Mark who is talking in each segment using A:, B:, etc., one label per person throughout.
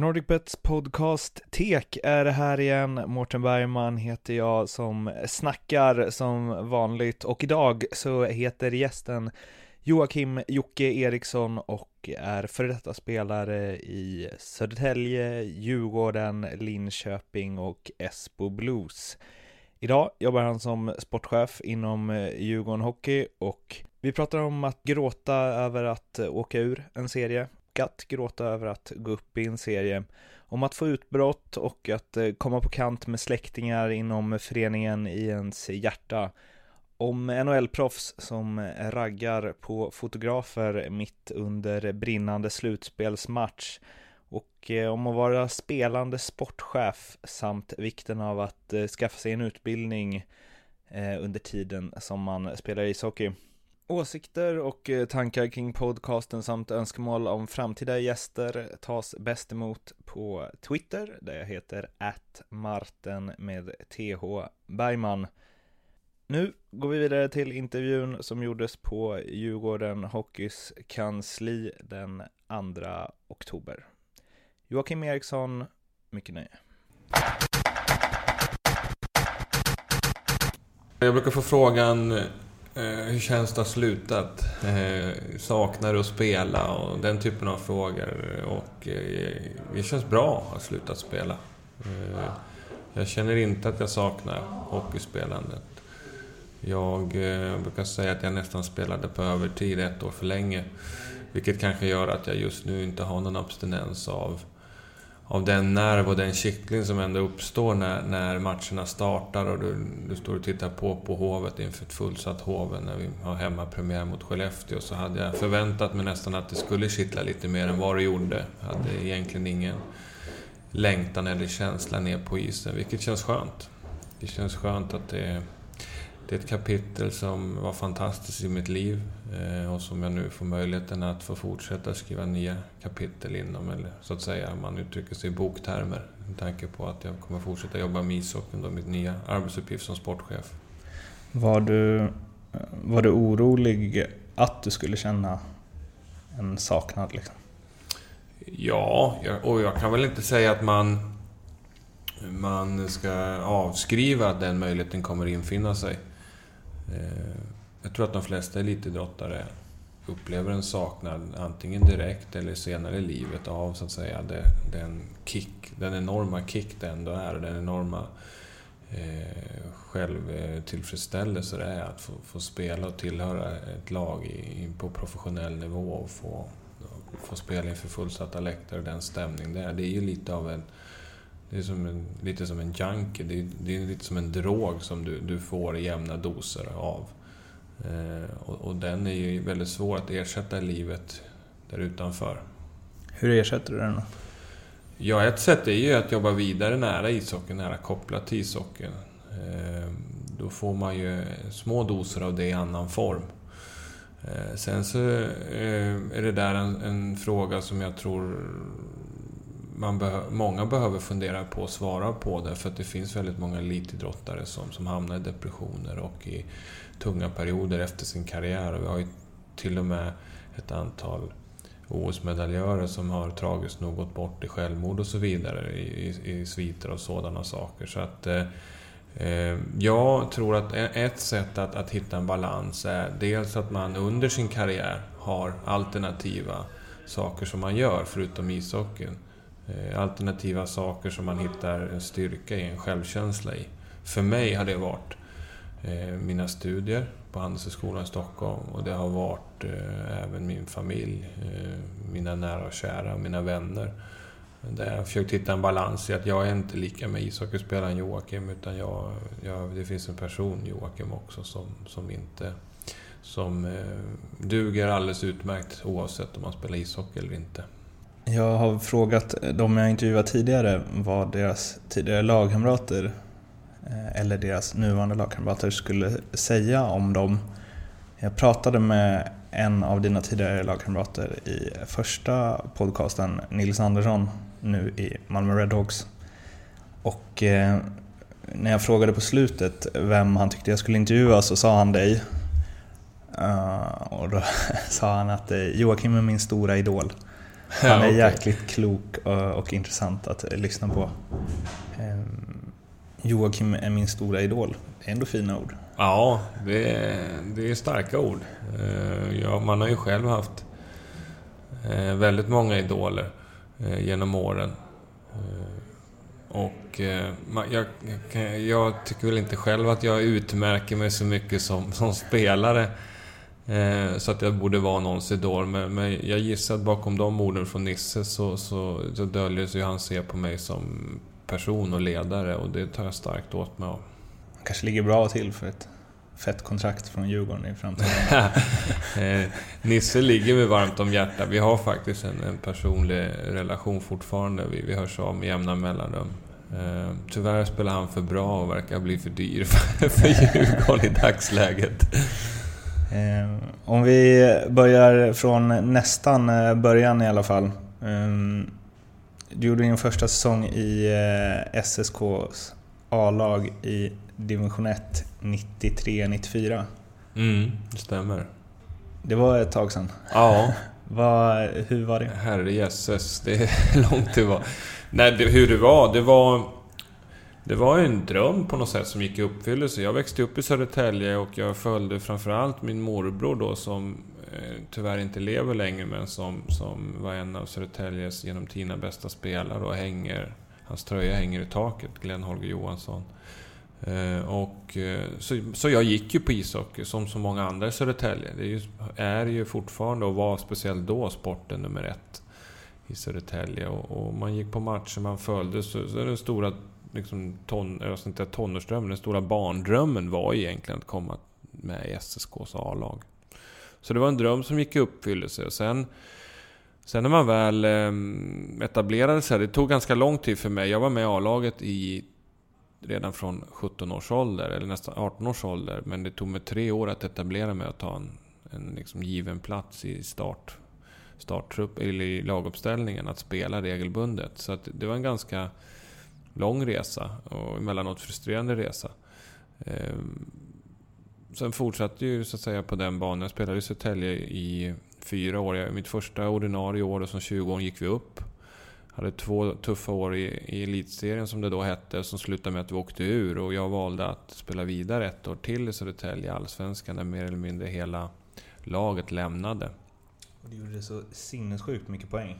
A: NordicBets podcast Tek är här igen. Mårten Bergman heter jag som snackar som vanligt och idag så heter gästen Joakim Jocke Eriksson och är före detta spelare i Södertälje, Djurgården, Linköping och Esbo Blues. Idag jobbar han som sportchef inom eh, Djurgården Hockey och vi pratar om att gråta över att åka ur en serie att gråta över att gå upp i en serie, om att få utbrott och att eh, komma på kant med släktingar inom föreningen i ens hjärta, om NHL-proffs som raggar på fotografer mitt under brinnande slutspelsmatch och eh, om att vara spelande sportchef samt vikten av att eh, skaffa sig en utbildning under tiden som man spelar ishockey. Åsikter och eh, tankar kring podcasten samt önskemål om framtida gäster tas bäst emot på Twitter där jag heter att Marten med TH Bergman. Nu går vi vidare till intervjun som gjordes på Djurgården Hockeys kansli den 2 oktober. Joakim Eriksson, mycket nöje.
B: Jag brukar få frågan Eh, hur känns det att ha slutat? Eh, saknar du att spela? Och den typen av frågor. Och eh, det känns bra att ha slutat spela. Jag känner inte att jag saknar hockeyspelandet. Jag brukar säga att jag nästan spelade på övertid ett år för länge. Vilket kanske gör att jag just nu inte har någon abstinens av av den nerv och den kittling som ändå uppstår när, när matcherna startar och du, du står och tittar på på Hovet inför ett fullsatt Hoven när vi har hemmapremiär mot Skellefteå så hade jag förväntat mig nästan att det skulle kittla lite mer än vad det gjorde. Jag hade egentligen ingen längtan eller känsla ner på isen, vilket känns skönt. Det känns skönt att det det är ett kapitel som var fantastiskt i mitt liv eh, och som jag nu får möjligheten att få fortsätta skriva nya kapitel inom, eller så att säga, man uttrycker sig i boktermer. Med tanke på att jag kommer fortsätta jobba med ishockeyn, då mitt nya arbetsuppgift som sportchef.
A: Var du, var du orolig att du skulle känna en saknad? Liksom?
B: Ja, och jag kan väl inte säga att man, man ska avskriva att den möjligheten kommer infinna sig. Eh, jag tror att de flesta elitidrottare upplever en saknad antingen direkt eller senare i livet av så att säga den kick, den enorma kick det ändå är den enorma eh, självtillfredsställelse det är att få, få, spela och tillhöra ett lag i, på professionell nivå och få, få spela inför fullsatta läktare och den stämning det är. Det är ju lite av en det är som en, lite som en junkie. Det är, det är lite som en drog som du, du får jämna doser av. Eh, och, och, den är ju väldigt svår att ersätta i livet där utanför.
A: Hur ersätter du den då?
B: Ja, ett sätt är ju att jobba vidare nära ishockeyn, nära kopplat till ishockeyn. Eh, då får man ju små doser av det i annan form. Eh, sen så eh, är det där en, en fråga som jag tror man be många behöver fundera på och svara på det för att det finns väldigt många elitidrottare som, som hamnar i depressioner och i tunga perioder efter sin karriär. Och vi har ju till och med ett antal OS-medaljörer som har tragiskt nog gått bort i självmord och så vidare i, i, i sviter och sådana saker. Så att eh, eh jag tror att e-, ett sätt att, att hitta en balans är dels att man under sin karriär har alternativa saker som man gör förutom ishockeyn. Eh, alternativa saker som man hittar en styrka i, en självkänsla i. För mig har det varit eh, mina studier på Handelshögskolan i Stockholm och det har varit eh, även min familj, mina nära och kära, mina vänner. Där jag har försökt hitta en balans i att jag är inte lika med ishockeyspelaren Joakim utan jag, jag, det finns en person, Joakim också, som, som inte som duger alldeles utmärkt oavsett om man spelar ishockey eller inte.
A: Jag har frågat de jag intervjuat tidigare vad deras tidigare lagkamrater eh, eller deras nuvarande lagkamrater skulle säga om dem. Jag pratade med en av dina tidigare lagkamrater i första podcasten, Nils Andersson, nu i Malmö Redhawks. Och eh, när jag frågade på slutet vem han tyckte jag skulle intervjua så sa han dig. Uh, och då sa han att eh, Joakim är min stora idol. Han är okay. jäkligt klok och, och, intressant att lyssna på. Ehm, Joakim är min stora idol. Det är ändå fina ord.
B: Ja, det är, det är starka ord. Eh, ja, man har ju själv haft eh, väldigt många idoler eh, genom åren. Och jag, jag, tycker väl inte själv att jag utmärker mig så mycket som, som spelare. Så att jag borde vara någons idol. Men, men jag gissar att bakom de orden från Nisse så, så, så döljer sig han ser på mig som person och ledare och det tar jag starkt åt mig av.
A: Han kanske ligger bra till för ett fett kontrakt från Djurgården i framtiden.
B: Eh, Nisse ligger mig varmt om hjärtat. Vi har faktiskt en, en personlig relation fortfarande. Vi, vi hörs av med jämna mellanrum. Eh, tyvärr spelar han för bra och verkar bli för dyr för, för Djurgården i dagsläget.
A: Eh, om vi börjar från nästan början i alla fall. Du gjorde din första säsong i SSKs A-lag i division 1 93-94.
B: Mm, det stämmer.
A: Det var ett tag sedan.
B: Ja.
A: Vad, hur var det?
B: Herrejösses, det är långt det var. Nej, det, hur det var? Det var... Det var ju en dröm på något sätt som gick i uppfyllelse. Jag växte upp i Södertälje och jag följde framförallt min morbror då som eh, tyvärr inte lever längre men som, som var en av Södertäljes genom tiderna bästa spelare och hänger... Hans tröja hänger i taket, Glenn Holger Johansson. Eh, och, eh, så, så jag gick ju på ishockey som så många andra i Södertälje. Det är ju, är ju fortfarande och var speciellt då sporten nummer ett i Södertälje. Och, och man gick på matcher, man följde. Så, så den stora liksom, ton, jag inte tonårsdrömmen, den stora barndrömmen var egentligen att komma med i SSKs A-lag. Så det var en dröm som gick i uppfyllelse. Sen, sen när man väl ehm, etablerade sig, det tog ganska lång tid för mig. Jag var med i A-laget i redan från 17 års ålder, eller nästan 18 års ålder. Men det tog mig tre år att etablera mig och ta en, en liksom given plats i start, starttrupp, eller i laguppställningen, att spela regelbundet. Så att det var en ganska lång resa och emellanåt frustrerande resa. Ehm, sen fortsatte ju så att säga på den banan. Jag spelade i Södertälje i fyra år. Mitt första ordinarie år som 20 år gick vi upp hade två tuffa år i, i elitserien som det då hette, som slutade med att vi åkte ur. Och jag valde att spela vidare ett år till i Södertälje, Allsvenskan, där mer eller mindre hela laget lämnade.
A: Och du gjorde så sinnessjukt mycket poäng.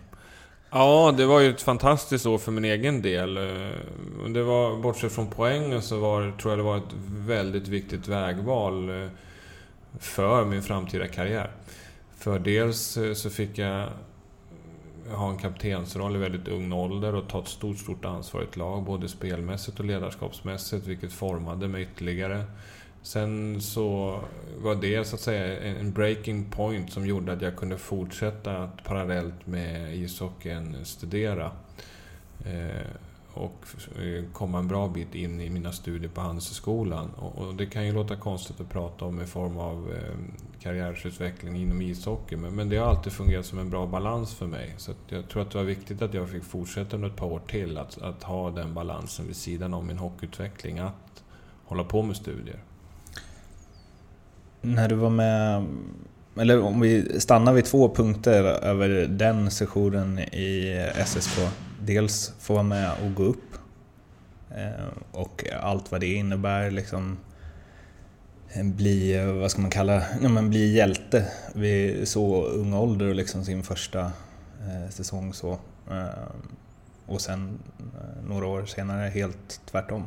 B: Ja, det var ju ett fantastiskt år för min egen del. Eh, det var, bortsett från poängen så var, tror jag det var ett väldigt viktigt vägval eh, för min framtida karriär. För dels eh, så fick jag ha en kaptensroll i väldigt ung ålder och ta ett stort, stort ansvar i ett lag, både spelmässigt och ledarskapsmässigt, vilket formade mig ytterligare. Sen så var det så att säga en breaking point som gjorde att jag kunde fortsätta att parallellt med ishockeyn studera. Eh, och eh, komma en bra bit in i mina studier på Handelshögskolan. Och det kan ju låta konstigt att prata om i form av eh, karriärsutveckling inom ishockey, men det har alltid fungerat som en bra balans för mig. Så jag tror att det var viktigt att jag fick fortsätta under ett par år till, att, att ha den balansen vid sidan om min hockeyutveckling, att hålla på med studier.
A: När du var med eller om vi stannar vid två punkter över den sessionen i SSK. Dels få vara med och gå upp eh, och allt vad det innebär. Liksom, eh, bli, eh, vad ska man kalla ja, men bli hjälte vid så ung ålder och liksom sin första eh, säsong. så. Eh, och sen några år senare helt tvärtom.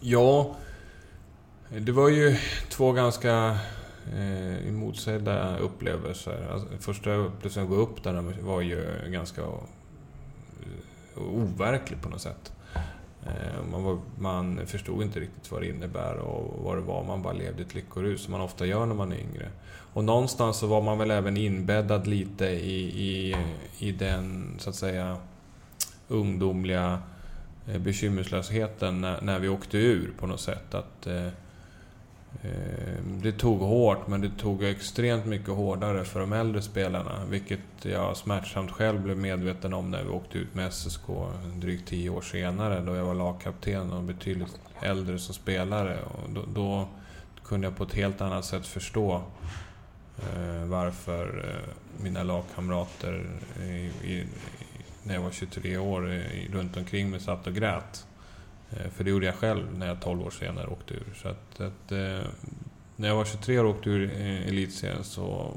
B: Ja, det var ju två ganska eh, motsedda upplevelser. Alltså, första upplevelsen att gå upp där var ju ganska eh, overklig på något sätt. Eh, man, var, man förstod inte riktigt vad det innebär och vad det var. Man bara levde ett lyckorus, som man ofta gör när man är yngre. Och någonstans så var man väl även inbäddad lite i, i, i den, så att säga, ungdomliga eh, bekymmerslösheten när, när vi åkte ur på något sätt. Att eh, Ehm, det tog hårt, men det tog extremt mycket hårdare för de äldre spelarna. Vilket jag smärtsamt själv blev medveten om när vi åkte ut med SSK drygt tio år senare. Då jag var lagkapten och betydligt äldre som spelare. Och då, då kunde jag på ett helt annat sätt förstå Eh, varför eh, mina lagkamrater i, i, när jag var 23 år i, runt omkring mig satt och grät. Eh, för det gjorde jag själv när jag 12 år senare åkte ur. Så att, att eh, när jag var 23 år och åkte ur eh, elitserien så,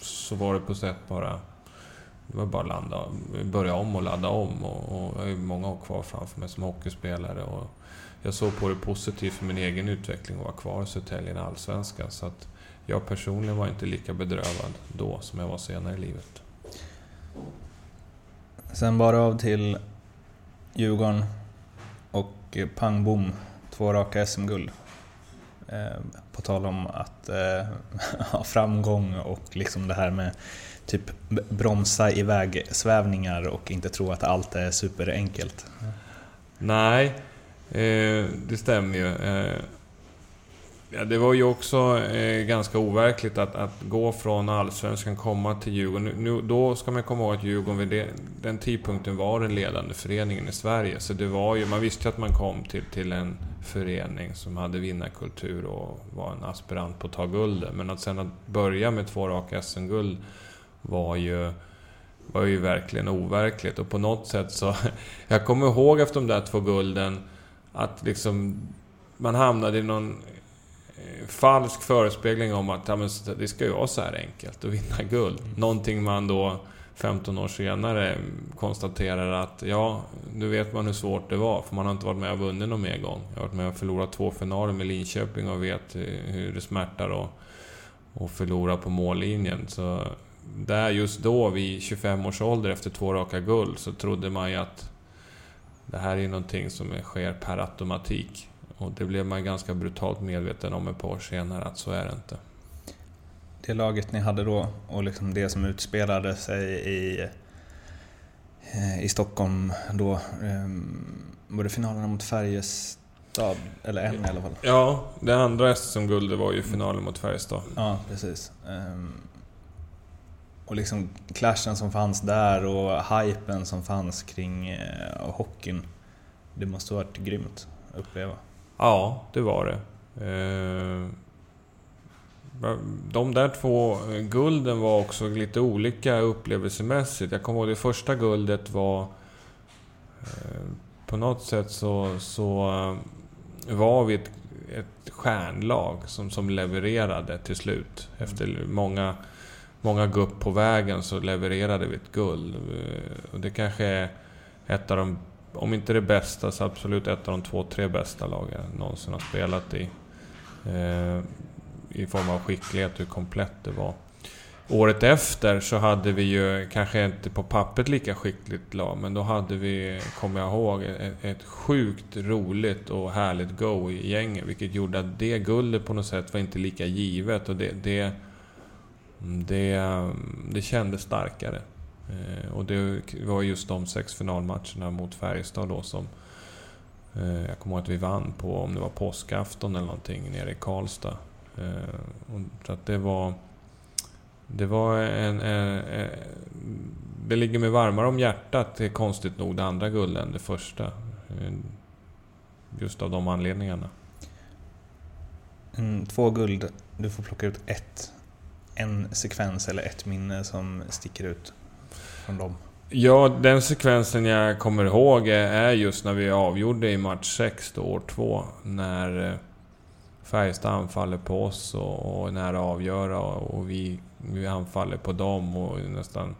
B: så var det på sätt bara det var bara att landa, börja om och ladda om. Och, och jag har ju många år kvar framför mig som hockeyspelare. Och jag såg på det positivt för min egen utveckling att vara kvar i Södertälje i Allsvenskan. Så att jag personligen var inte lika bedrövad då som jag var senare i livet.
A: Sen bara av till Djurgården och eh, pang bom, två raka SM-guld. Eh, på tal om att eh, ha framgång och liksom det här med typ bromsa iväg svävningar och inte tro att allt är superenkelt.
B: Nej, eh, det stämmer ju. Eh, Ja, det var ju också eh, ganska overkligt att, att gå från Allsvenskan komma till Djurgården. Nu, då ska man komma ihåg att Djurgården vid det, den tidpunkten var den ledande föreningen i Sverige. Så det var ju, man visste ju att man kom till, till en förening som hade vinnarkultur och var en aspirant på att ta guldet. Men att sen att börja med två raka SM-guld var ju, var ju verkligen overkligt. Och på något sätt så... Jag kommer ihåg efter de där två gulden att liksom... Man hamnade i någon falsk förespegling om att ja, men det ska ju vara så här enkelt att vinna guld. Mm. Någonting man då 15 år senare konstaterar att ja, nu vet man hur svårt det var, för man har inte varit med och vunnit någon mer gång. Jag har varit med och förlorat två finaler med Linköping och vet hur det smärtar att förlora på mållinjen. Så där just då, vid 25 års ålder, efter två raka guld, så trodde man ju att det här är någonting som sker per automatik. Och det blev man ganska brutalt medveten om ett par år senare, att så är det inte.
A: Det laget ni hade då, och liksom det som utspelade sig i, eh, i Stockholm då, ehm, var det finalerna mot Färjestad? Eller en i alla fall?
B: Ja, det andra SM-guldet var ju finalen mot Färjestad.
A: Ja, precis. Ehm, och liksom clashen som fanns där och hypen som fanns kring eh, hockeyn. Det måste ha varit grymt att uppleva.
B: Ja, det var det. Eh, de där två eh, gulden var också lite olika upplevelsemässigt. Jag kommer ihåg det första guldet var... Eh, på något sätt så, så var vi ett, ett stjärnlag som, som levererade till slut. Efter många många gupp på vägen så levererade vi ett guld. Och det kanske är ett av de, om inte det bästa, så absolut ett av de två, tre bästa lagen jag någonsin har spelat i. Eh, I form av skicklighet, hur komplett det var. Året efter så hade vi ju, kanske inte på pappret lika skickligt lag, men då hade vi, kommer jag ihåg, ett, ett sjukt roligt och härligt go i gänget. Vilket gjorde att det guldet på något sätt var inte lika givet. Och det, det mm, det, mm, det kändes starkare. Eh, och det var just de sex finalmatcherna mot Färjestad då som... Eh, jag kommer ihåg att vi vann på, om det var påskafton eller någonting, nere i Karlstad. Eh, så att det var... Det var en, en, en... Det ligger mig varmare om hjärtat, det är konstigt nog, det andra guldet än det första. Just av de anledningarna.
A: Mm, två guld, du får plocka ut ett en sekvens eller ett minne som sticker ut från dem?
B: Ja, den sekvensen jag kommer ihåg är just när vi avgjorde i match 6, då, år 2. När eh, Färjestad anfaller på oss och, och nära avgöra och vi, vi anfaller på dem och nästan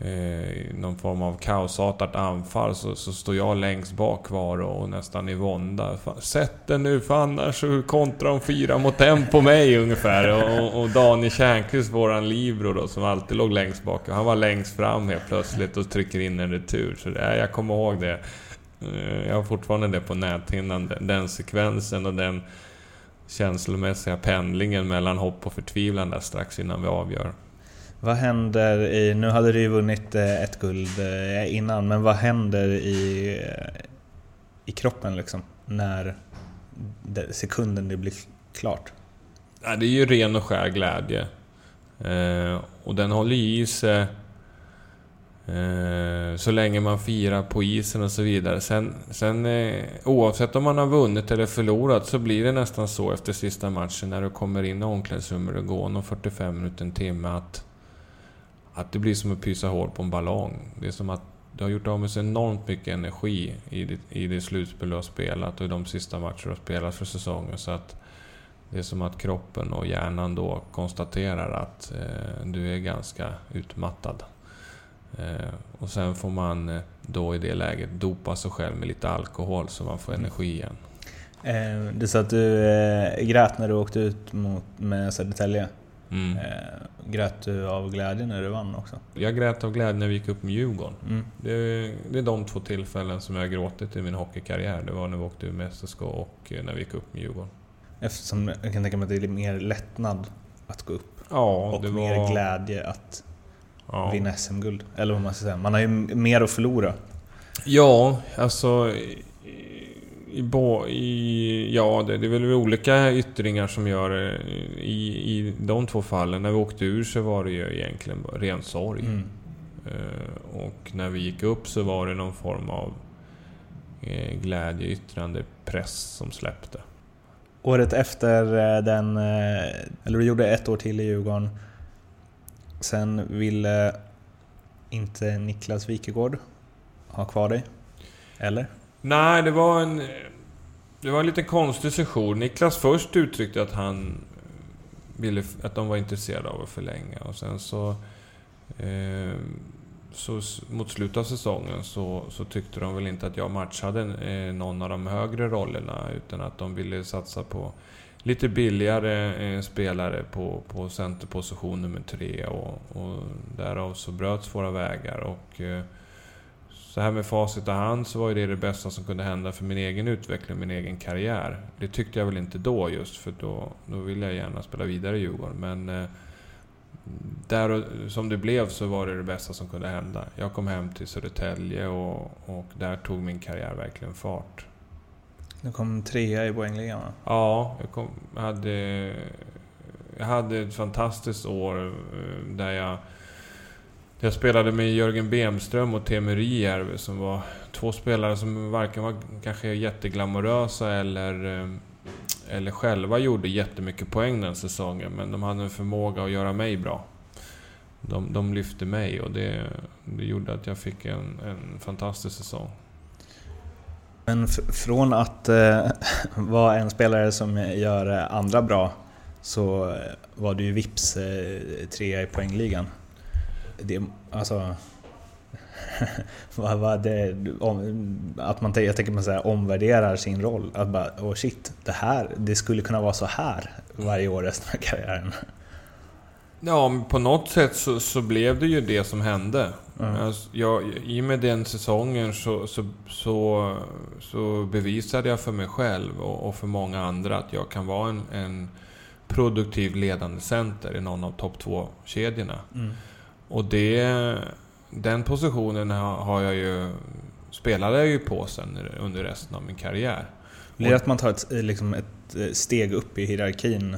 B: eh, någon form av kaosartat anfall så, så står jag längst bak kvar och, och nästan i vånda. Sätt den nu för annars så kontrar de fyra mot en på mig ungefär. Och, och Daniel Tjärnqvist, våran libero då, som alltid låg längst bak, han var längst fram helt plötsligt och trycker in en retur. Så det, jag kommer ihåg det. Eh, jag har fortfarande det på näthinnan, den, den sekvensen och den känslomässiga pendlingen mellan hopp och förtvivlan där strax innan vi avgör.
A: Vad händer i, nu hade du ju vunnit eh, ett guld eh, innan, men vad händer i, eh, i kroppen liksom? När sekunden det blir klart?
B: Ja, det är ju ren och skär glädje. Eh, och den håller i sig... Eh, så länge man firar på isen och så vidare. Sen, sen eh, oavsett om man har vunnit eller förlorat så blir det nästan så efter sista matchen när du kommer in i omklädningsrummet och går någon 45 minuter, en timme att... Att det blir som att pysa hål på en ballong. Det är som att du har gjort av med så enormt mycket energi i det, i det slutspel du har spelat och i de sista matcher du har spelat för säsongen. Så att det är som att kroppen och hjärnan då konstaterar att eh, du är ganska utmattad. Eh, och sen får man eh, då i det läget dopa sig själv med lite alkohol så man får energi igen.
A: Eh, du sa att du eh, grät när du åkte ut mot, med Södertälje.
B: Mm.
A: Eh, grät du av glädje när du vann också?
B: Jag grät av glädje när vi gick upp med Djurgården.
A: Mm.
B: Det, är, det är de två tillfällen som jag gråtit i min hockeykarriär. Det var när vi åkte ur SSK och eh, när vi gick upp med Djurgården.
A: Eftersom jag kan tänka mig att det är mer lättnad att gå upp
B: Ja,
A: och
B: det var...
A: mer glädje att
B: ja.
A: vinna SM-guld. Eller vad man ska säga. Man har ju mer att förlora.
B: Ja, alltså... I, i, bo- i, ja, det, det är väl olika yttringar som gör. I, I de två fallen, när vi åkte ur så var det ju egentligen ren sorg.
A: Mm.
B: Eh, och när vi gick upp så var det någon form av eh, glädje, yttrande, press som släppte.
A: Året efter eh, den, eller du gjorde ett år till i Djurgården. Sen ville inte Niklas Wikegård ha kvar dig. Eller?
B: Nej, det var en... Det var en lite konstig session. Niklas först uttryckte att han ville... Att de var intresserade av att förlänga. Och sen så... Eh, så mot slutet av säsongen så, så tyckte de väl inte att jag matchade eh, någon av de högre rollerna. Utan att de ville satsa på lite billigare eh, spelare på, på centerposition nummer tre. Och, och därav så bröts våra vägar. Och eh, så här med facit i hand så var ju det det bästa som kunde hända för min egen utveckling, min egen karriär. Det tyckte jag väl inte då just för då, då ville jag gärna spela vidare i Djurgården. Men eh, där och, som det blev så var det det bästa som kunde hända. Jag kom hem till Södertälje och, och där tog min karriär verkligen fart.
A: Du kom trea i poängligan va?
B: Ja, jag, kom, hade, jag hade ett fantastiskt år eh, där jag, jag spelade med Jörgen Bemström och Teemu Rijärvi som var två spelare som varken var kanske jätteglamorösa eller, eh, eller själva gjorde jättemycket poäng den säsongen. Men de hade en förmåga att göra mig bra. De, de lyfte mig och det, det gjorde att jag fick en, en fantastisk säsong.
A: Men från att eh, vara en spelare som gör andra bra så eh, var du ju vips eh, trea i poängligan. Det, alltså... vad, vad det, om, att man, jag tänker man säga, omvärderar sin roll. Att bara, oh shit, det här, det skulle kunna vara så här varje år resten av karriären.
B: Ja, på något sätt så, så blev det ju det som hände.
A: Mm.
B: Alltså, jag, I och med den säsongen så, så, så, så bevisade jag för mig själv och, och för många andra att jag kan vara en, en produktiv ledande center i någon av topp 2-kedjorna.
A: Mm.
B: Och det, den positionen har, jag ju, spelade jag ju på sen under resten av min karriär.
A: Blir det att man tar ett, liksom ett eh, steg upp i hierarkin?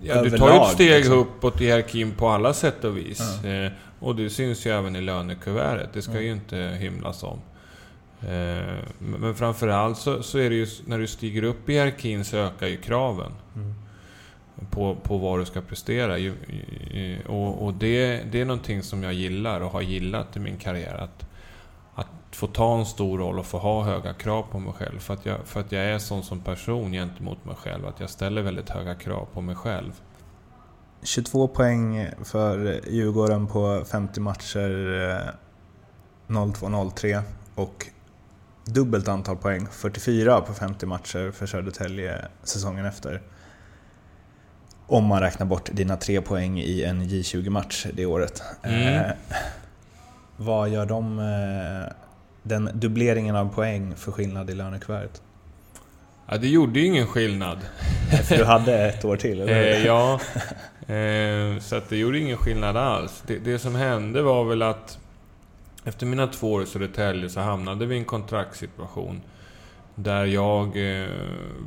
B: Ja, du tar ju ett steg
A: liksom.
B: uppåt i hierarkin på alla sätt och vis. Eh, och det syns ju även i lönekuvertet. Det ska
A: Ja.
B: ju inte hymlas om. Eh, men framförallt så, så är det ju när du stiger upp i hierarkin så ökar ju kraven
A: Mm
B: på, på vad du ska prestera. Och, och det, det är någonting som jag gillar och har gillat i min karriär. Att, att få ta en stor roll och få ha höga krav på mig själv. För att jag, för att jag är sån som person gentemot mig själv. Att jag ställer väldigt höga krav på mig själv.
A: 22 poäng för Djurgården på 50 matcher eh, 02-03 och dubbelt antal poäng, 44 på 50 matcher för Södertälje säsongen efter. Om man räknar bort dina tre poäng i en J20-match det året.
B: Mm.
A: Eh, vad gör de, eh, den dubbleringen av poäng för skillnad i lönekuvertet?
B: Ja, det gjorde ju ingen skillnad.
A: För du hade ett år till, eller hur?
B: Eh, ja, eh, så att det gjorde ingen skillnad alls. Det, det som hände var väl att efter mina två år i Södertälje så hamnade vi i en kontraktssituation där jag eh,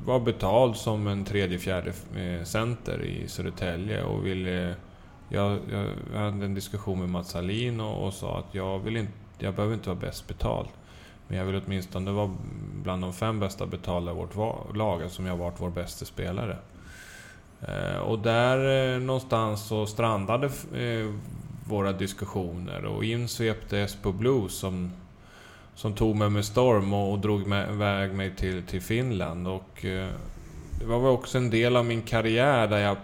B: var betald som en tredje, fjärde eh, center i Södertälje och ville Jag, jag hade en diskussion med Mats Alin och, och sa att jag, vill inte, jag behöver inte vara bäst betald. Men jag vill åtminstone vara bland de fem bästa betalda i vårt lag, eftersom jag har varit vår bästa spelare. Eh, och där eh, någonstans så strandade eh, våra diskussioner och in svepte Espo Blues som, som tog mig med storm och, och drog med, iväg mig till, till Finland. Och eh, det var väl också en del av min karriär där jag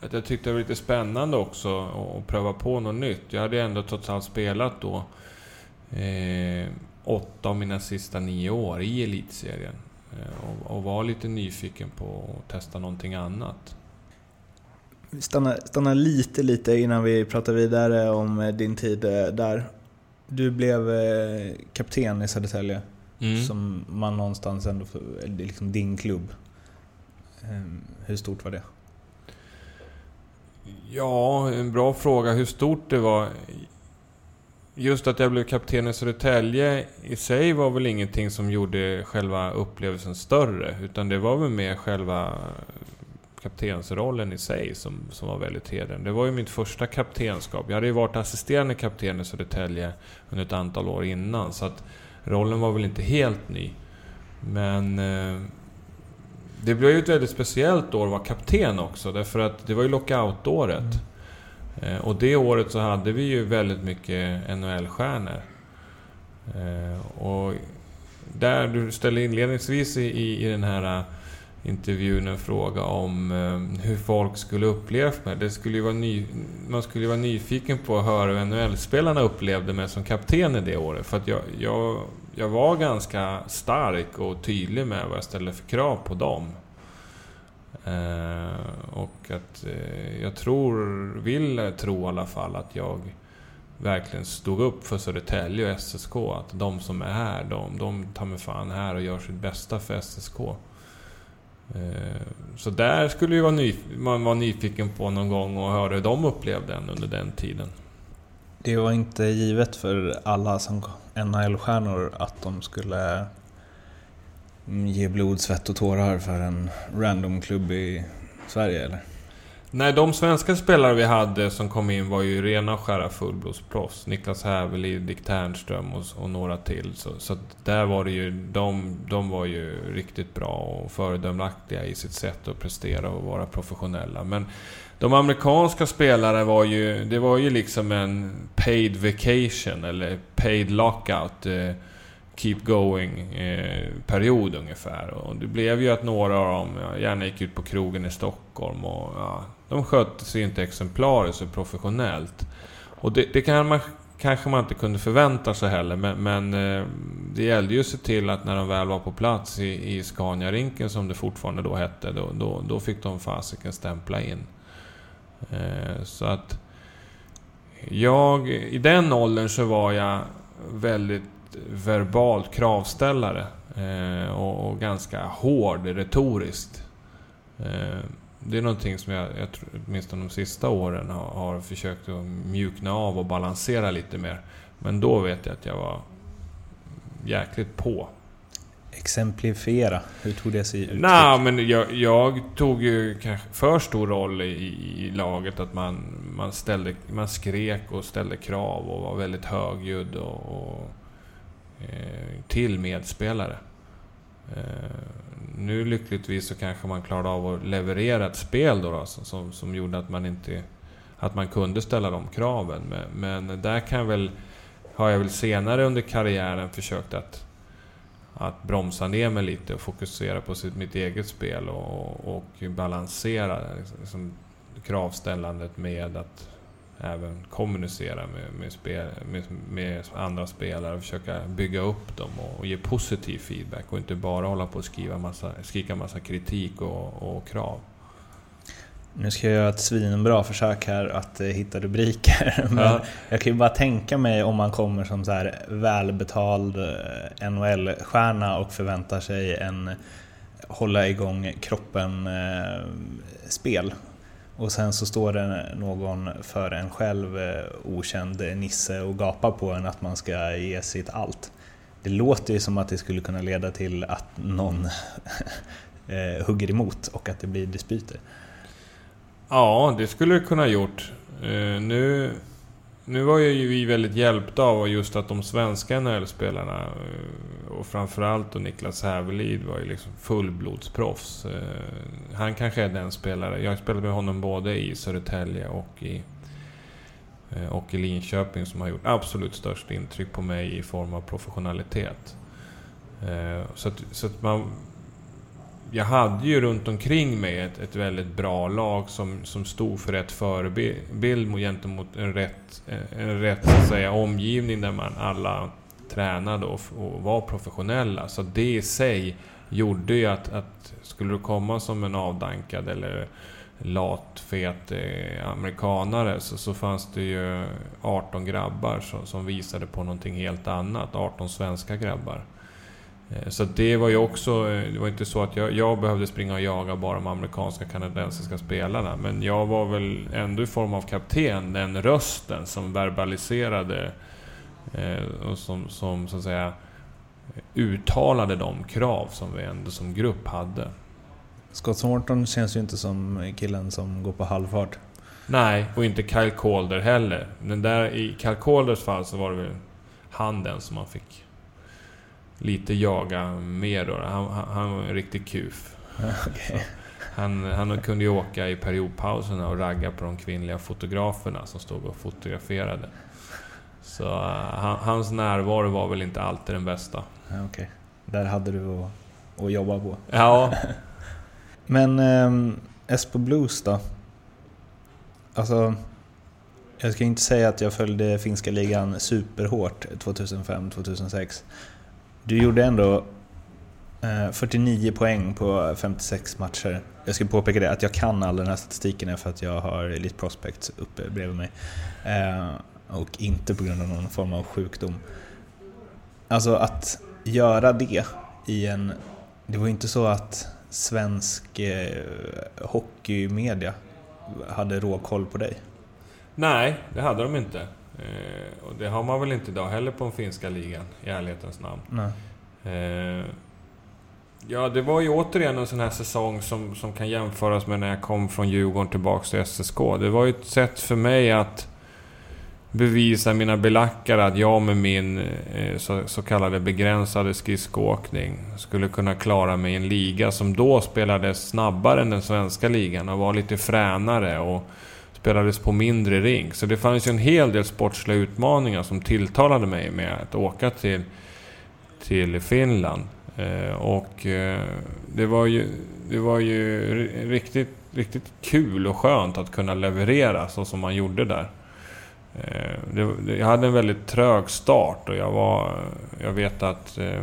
B: att jag tyckte det var lite spännande också att pröva på något nytt. Jag hade ändå trots allt spelat då eh, åtta av mina sista nio år i elitserien. Eh, och, och, var lite nyfiken på att testa någonting annat.
A: Vi stannar, stannar lite, lite innan vi pratar vidare om eh, din tid eh, där. Du blev eh, kapten i Södertälje, mm. som man någonstans ändå... Det är liksom din klubb. Ehm, hur stort var det?
B: Ja, en bra fråga hur stort det var. Just att jag blev kapten i Södertälje i sig var väl ingenting som gjorde själva upplevelsen större. Utan det var väl mer själva kaptensrollen i sig som, som var väldigt hedrande. Det var ju mitt första kaptenskap. Jag hade ju varit assisterande kapten i Södertälje under ett antal år innan. Så att rollen var väl inte helt ny. Men eh, det blev ju ett väldigt speciellt år att vara kapten också. Därför att det var ju lockout-året. Mm. Eh, och det året så hade vi ju väldigt mycket NHL-stjärnor. Eh, och där du ställde inledningsvis i, i den här eh, intervjun en fråga om eh, hur folk skulle upplevt mig. Det skulle ju vara ny, man skulle ju vara nyfiken på att höra hur NHL-spelarna upplevde mig som kapten i det året. För att jag, jag, jag var ganska stark och tydlig med vad jag ställde för krav på dem. Eh, och att eh, jag tror, vill tro i alla fall, att jag verkligen stod upp för Södertälje och SSK. Att de som är här, de, de tar mig fan här och gör sitt bästa för SSK. Eh, så där skulle ju vara man vara nyfiken på någon gång och höra hur de upplevde den under den tiden.
A: Det var inte givet för alla som NHL-stjärnor att de skulle mm, ge blod, svett och tårar för en random klubb i Sverige eller?
B: Nej, de svenska spelare vi hade som kom in var ju rena och skära fullblodsproffs. Niklas Hävelid, Dick Ternström och, och, några till. Så, så där var det ju... De, de var ju riktigt bra och föredömliga i sitt sätt att prestera och vara professionella. Men de amerikanska spelare var ju... Det var ju liksom en paid vacation eller paid lockout. Eh, keep going eh, period ungefär. Och det blev ju att några av dem ja, gärna gick ut på krogen i Stockholm och ja, de skötte sig inte exemplariskt och professionellt. Och det, det kan man, kanske man inte kunde förvänta sig heller, men, men eh, det gällde ju att se till att när de väl var på plats i, i Scania-rinken, som det fortfarande då hette, då, då, då fick de fasiken stämpla in. Eh, så att... Jag, i den åldern så var jag väldigt verbalt kravställare. Eh, och, och, ganska hård retoriskt. Eh, det är någonting som jag, jag tror, åtminstone de sista åren har, har försökt att mjukna av och balansera lite mer. Men då vet jag att jag var jäkligt på.
A: Exemplifiera, hur tog det sig ut?
B: Nej, men jag, jag, tog ju kanske för stor roll i, i, laget. Att man, man, ställde, man skrek och ställde krav och var väldigt högljudd och, och eh, till medspelare. Eh, nu lyckligtvis så kanske man klarade av att leverera ett spel då, då som, som gjorde att man inte... Att man kunde ställa de kraven. Men, men där kan väl... Har jag väl senare under karriären försökt att, att bromsa ner mig lite och fokusera på sitt, mitt eget spel och, och balansera liksom, kravställandet med att även kommunicera med, med, spel, med, med, andra spelare och försöka bygga upp dem och, och, ge positiv feedback och inte bara hålla på och skriva massa, skrika massa kritik och, och krav.
A: Nu ska jag göra ett svinbra försök här att eh, hitta rubriker. Men ja. jag kan ju bara tänka mig om man kommer som så här välbetald eh, NHL-stjärna och förväntar sig en hålla igång kroppen-spel. Och sen så står det någon för en själv eh, okänd nisse och gapar på en att man ska ge sitt allt. Det låter ju som att det skulle kunna leda till att någon eh, hugger emot och att det blir dispyter.
B: Ja, det skulle det kunna ha gjort. Eh, nu, nu var ju vi väldigt hjälpta av just att de svenska NHL-spelarna eh, och framförallt och Niklas Hävelid var ju liksom fullblodsproffs. Eh, han kanske är den spelare, jag har spelat med honom både i Södertälje och i, eh, och i Linköping som har gjort absolut störst intryck på mig i form av professionalitet. Så att, så att man jag hade ju runt omkring mig ett, ett väldigt bra lag som, som stod för rätt förebild gentemot en rätt, en rätt så att säga, omgivning där man alla tränade och, och var professionella. Så det i sig gjorde ju att, att skulle du komma som en avdankad eller lat, fet eh, amerikanare så, så fanns det ju 18 grabbar som, som visade på någonting helt annat. 18 svenska grabbar. Eh, så det var ju också, eh, det var inte så att jag, jag behövde springa och jaga bara de amerikanska kanadensiska spelarna. Men jag var väl ändå i form av kapten den rösten som verbaliserade eh, och som, som så att säga uttalade de krav som vi ändå som grupp hade.
A: Scott Thornton känns ju inte som killen som går på halvfart.
B: Nej, och inte Kyle Calder heller. Men där, i Kyle Calders fall så var det väl han den som man fick lite jaga mer då. Han, han, han var en riktig kuf. Okay. Han, han kunde ju åka i periodpauserna och ragga på de kvinnliga fotograferna som stod och fotograferade. Så uh, hans närvaro var väl inte alltid den bästa.
A: Okej. Okay. Där hade du att, att jobba på.
B: Ja.
A: Men um, Espo Blues då? Alltså, jag ska inte säga att jag följde finska ligan superhårt 2005-2006. Du gjorde ändå eh, 49 poäng på 56 matcher. Jag ska påpeka det, att jag kan all den här statistiken är för att jag har Elite Prospects uppe bredvid mig. Eh, och inte på grund av någon form av sjukdom. Alltså att göra det i en... Det var ju inte så att svensk eh, hockeymedia hade råkoll på dig.
B: Nej, det hade de inte. Eh, och det har man väl inte idag heller på den finska ligan, i ärlighetens namn. Eh, ja, det var ju återigen en sån här säsong som, som kan jämföras med när jag kom från Djurgården tillbaks till SSK. Det var ju ett sätt för mig att bevisa mina belackare att jag med min eh, så, så, kallade begränsade skridskoåkning skulle kunna klara mig i en liga som då spelades snabbare än den svenska ligan och var lite fränare och spelades på mindre ring. Så det fanns ju en hel del sportsliga utmaningar som tilltalade mig med att åka till, till Finland. Eh, och eh, det var ju, det var ju riktigt, riktigt kul och skönt att kunna leverera så som man gjorde där. Eh, det, jag hade en väldigt trög start och jag var... Jag vet att eh,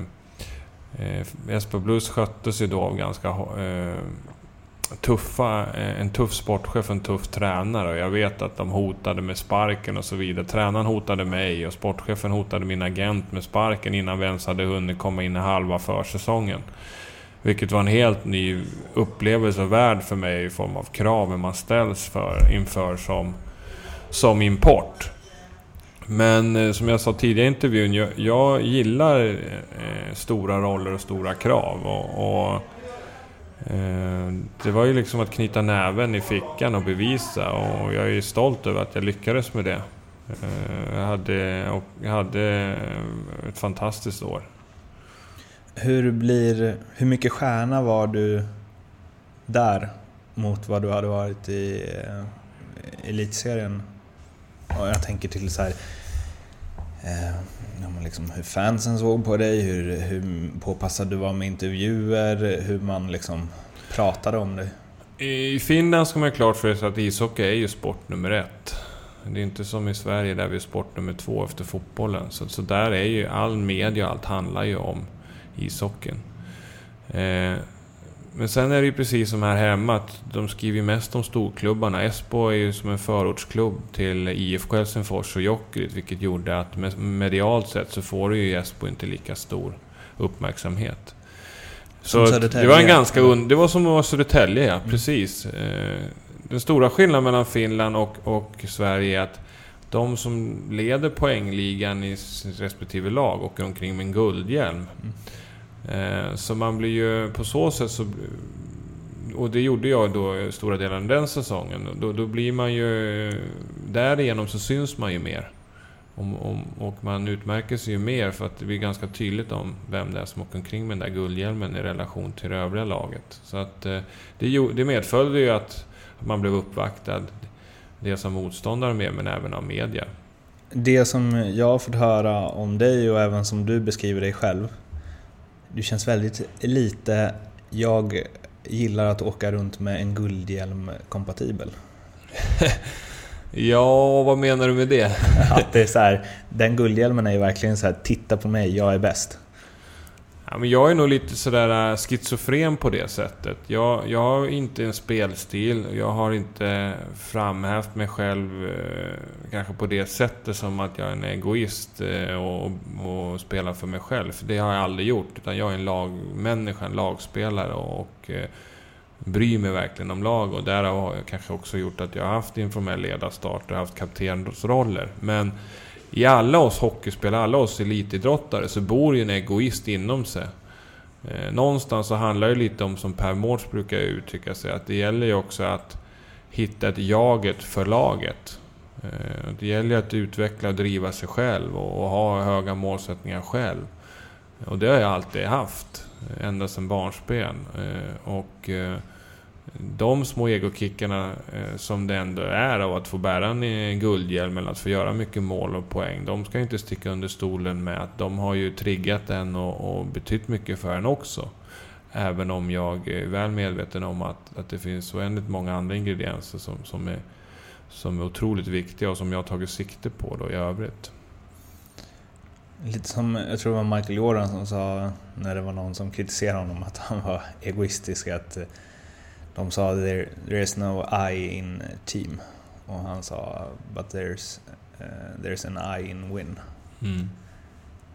B: eh Blues sköttes ju då av ganska eh, tuffa, eh, en tuff sportchef och en tuff tränare. Och jag vet att de hotade med sparken och så vidare. Tränaren hotade mig och sportchefen hotade min agent med sparken innan vi ens hade hunnit komma in i halva försäsongen. Vilket var en helt ny upplevelse och värld för mig i form av kraven man ställs för inför som, som import. Men eh, som jag sa tidigare i intervjun, jag, jag gillar eh, stora roller och stora krav. och, och Eh, det var ju liksom att knyta näven i fickan och bevisa och jag är stolt över att jag lyckades med det. Eh, jag hade, och jag hade eh, ett fantastiskt år.
A: Hur, blir, hur mycket stjärna var du där mot vad du hade varit i elitserien? Och jag tänker till så här, eh, liksom hur fansen såg på dig, hur, hur påpassad du var med intervjuer, hur man liksom pratade om dig?
B: I Finland ska man ha klart för sig att ishockey är ju sport nummer ett. Det är inte som i Sverige där vi är sport nummer två efter fotbollen. Så, så där är ju all media och allt handlar ju om ishockeyn. Eh, men sen är det ju precis som här hemma, att de skriver mest om storklubbarna. Esbo är ju som en förortsklubb till IFK Helsingfors och Jokerit, vilket gjorde att medialt sett så får du ju Esbo inte lika stor uppmärksamhet. Så det var en ganska un... Det var som att vara Södertälje, ja. Mm. Precis. Eh, den stora skillnaden mellan Finland och, och Sverige är att de som leder poängligan i respektive lag åker omkring med en guldhjälm. Mm. Eh, så man blir ju... På så sätt så och det gjorde jag då stora delar av den säsongen. Då, då blir man ju... Därigenom så syns man ju mer. Om, om, och man utmärker sig ju mer för att det blir ganska tydligt om vem det är som åker omkring med den där guldhjälmen i relation till det övriga laget. Så att eh, det, det medföljde ju att man blev uppvaktad. Dels av motståndare med, men även av media.
A: Det som jag har fått höra om dig och även som du beskriver dig själv. Du känns väldigt lite, jag gillar att åka runt med en guldhjälm kompatibel.
B: Ja, vad menar du med det?
A: att det är så här, den guldhjälmen är ju verkligen så här, titta på mig, jag är bäst.
B: Ja, men jag är nog lite sådär äh, schizofren på det sättet. Jag, jag har inte en spelstil, jag har inte framhävt mig själv eh, kanske på det sättet som att jag är en egoist eh, och, och, spelar för mig själv. För det har jag aldrig gjort. Utan jag är en lagmänniska, en lagspelare och eh, bryr mig verkligen om lag och därav har jag kanske också gjort att jag har haft informell ledarstart och haft kaptensroller. Men i alla oss hockeyspelare, alla oss elitidrottare, så bor ju en egoist inom sig. Eh, någonstans så handlar det lite om, som Per Mårts brukar uttrycka sig, att det gäller ju också att hitta ett jaget för laget. Eh, det gäller att utveckla och driva sig själv och, och ha höga målsättningar själv. Och det har jag alltid haft, eh, ända sedan barnsben. Eh, och eh, de små egokickarna eh, som det ändå är av att få bära en eh, guldhjälm eller att få göra mycket mål och poäng. De ska inte sticka under stolen med att de har ju triggat en och, och betytt mycket för en också. Även om jag är väl medveten om att, att det finns oändligt många andra ingredienser som, som, är, som är otroligt viktiga och som jag har tagit sikte på då i övrigt.
A: Lite som, jag tror det var Michael Jordan som sa när det var någon som kritiserade honom att han var egoistisk att eh, de sa there, there is no I in team och han sa but there's, uh, there's an I in win. Mm.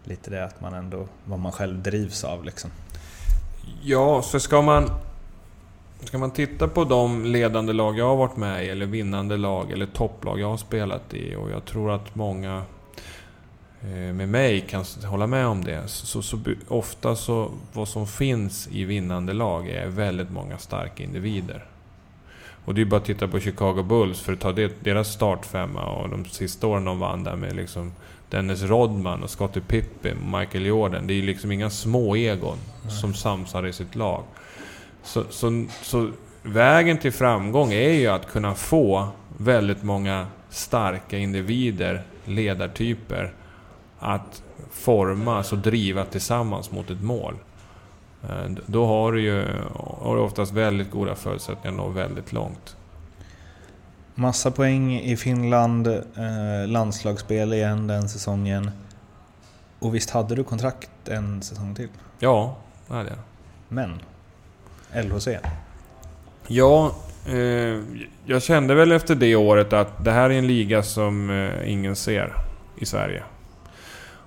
A: Lite det att man ändå, vad man själv drivs av liksom.
B: Ja, så ska man Ska man titta på de ledande lag jag har varit med i, eller vinnande lag, eller topplag jag har spelat i och jag tror att många med mig kan hålla med om det. Så, så, ofta så, vad som finns i vinnande lag är väldigt många starka individer. Och det är bara att titta på Chicago Bulls för att ta det, deras startfemma och de sista åren de vann där med liksom Dennis Rodman och Scottie Pippen och Michael Jordan. Det är ju liksom inga små egon Nej. som samsar i sitt lag. Så, så, så vägen till framgång är ju att kunna få väldigt många starka individer, ledartyper, att formas och driva tillsammans mot ett mål. Eh, då har du ju har du oftast väldigt goda förutsättningar att nå väldigt långt.
A: Massa poäng i Finland, eh, landslagsspel igen den säsongen. Och visst hade du kontrakt en säsong till?
B: Ja, det hade jag.
A: Men, LHC?
B: Ja, eh, jag kände väl efter det året att det här är en liga som eh, ingen ser i Sverige.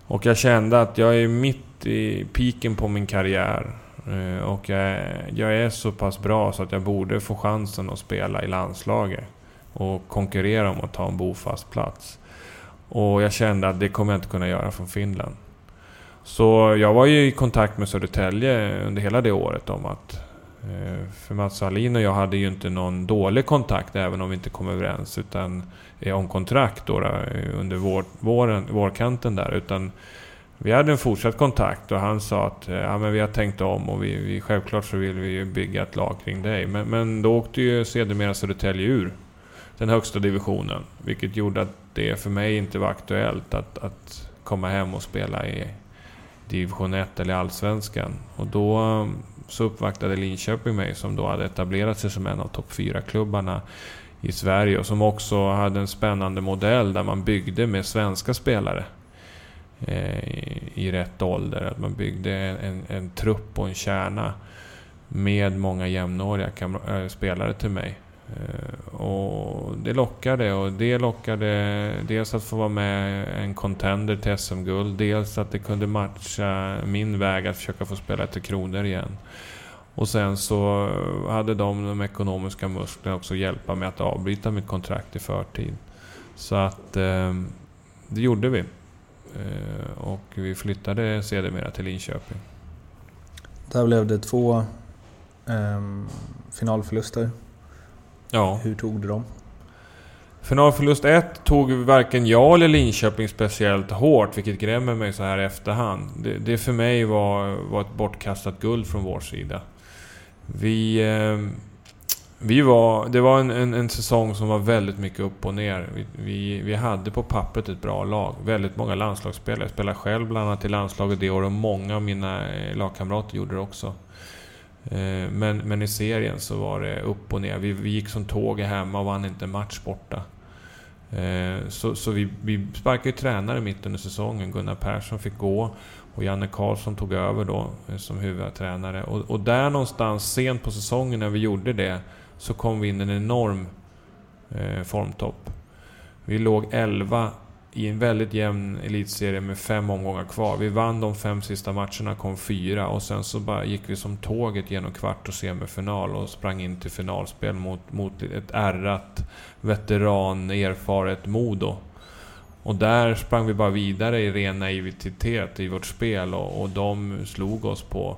B: Och jag kände att jag är mitt i piken på min karriär. Eh, och jag, jag är så pass bra så att jag borde få chansen att spela i landslaget. Och konkurrera om att ta en bofast plats. Och jag kände att det kommer jag inte kunna göra från Finland. Så jag var ju i kontakt med Södertälje under hela det året om att... Eh, för Mats Alin och jag hade ju inte någon dålig kontakt även om vi inte kom överens. Utan om kontrakt då, under vår, våren, vårkanten där. Utan vi hade en fortsatt kontakt och han sa att eh, ja, men vi har tänkt om och vi, vi, självklart så vill vi ju bygga ett lag kring dig. Men, men då åkte ju sedermera Södertälje ur den högsta divisionen. Vilket gjorde att det för mig inte var aktuellt att, att komma hem och spela i division 1 eller Allsvenskan. Och då eh, så uppvaktade Linköping mig som då hade etablerat sig som en av topp 4-klubbarna i Sverige och som också hade en spännande modell där man byggde med svenska spelare eh, i rätt ålder. Att man byggde en, en trupp och en kärna med många jämnåriga eh, spelare till mig. Eh, och det lockade och det lockade dels att få vara med en contender till SM-guld, dels att det kunde matcha min väg att försöka få spela till Kronor igen. Och sen så hade de de ekonomiska musklerna också hjälpa mig att avbryta mitt kontrakt i förtid. Så att eh, det gjorde vi. Eh, och vi flyttade sedermera till Linköping.
A: Där blev det två eh, finalförluster.
B: Ja.
A: Hur tog du dem?
B: Finalförlust 1 tog varken jag eller Linköping speciellt hårt, vilket grämer mig så här i efterhand. Det, det för mig var, var ett bortkastat guld från vår sida. Vi... Eh, vi var, det var en, en, en, säsong som var väldigt mycket upp och ner. Vi, vi, vi, hade på pappret ett bra lag. Väldigt många landslagsspelare. Jag spelade själv bland annat i landslaget det året och många av mina eh, lagkamrater gjorde det också. Eh, men, men i serien så var det upp och ner. Vi, vi gick som tåg hemma och vann inte en match borta. Eh, så, så vi, vi sparkade ju tränare mitt under säsongen. Gunnar Persson fick gå och Janne Karlsson tog över då eh, som huvudtränare. Och, och där någonstans sent på säsongen när vi gjorde det så kom vi in i en enorm eh, formtopp. Vi låg 11 i en väldigt jämn elitserie med fem omgångar kvar. Vi vann de fem sista matcherna, kom fyra och sen så bara gick vi som tåget genom kvart och semifinal och sprang in till finalspel mot, mot ett ärrat, veteran, erfaret Modo. Och där sprang vi bara vidare i ren naivitet i vårt spel och, och de slog oss på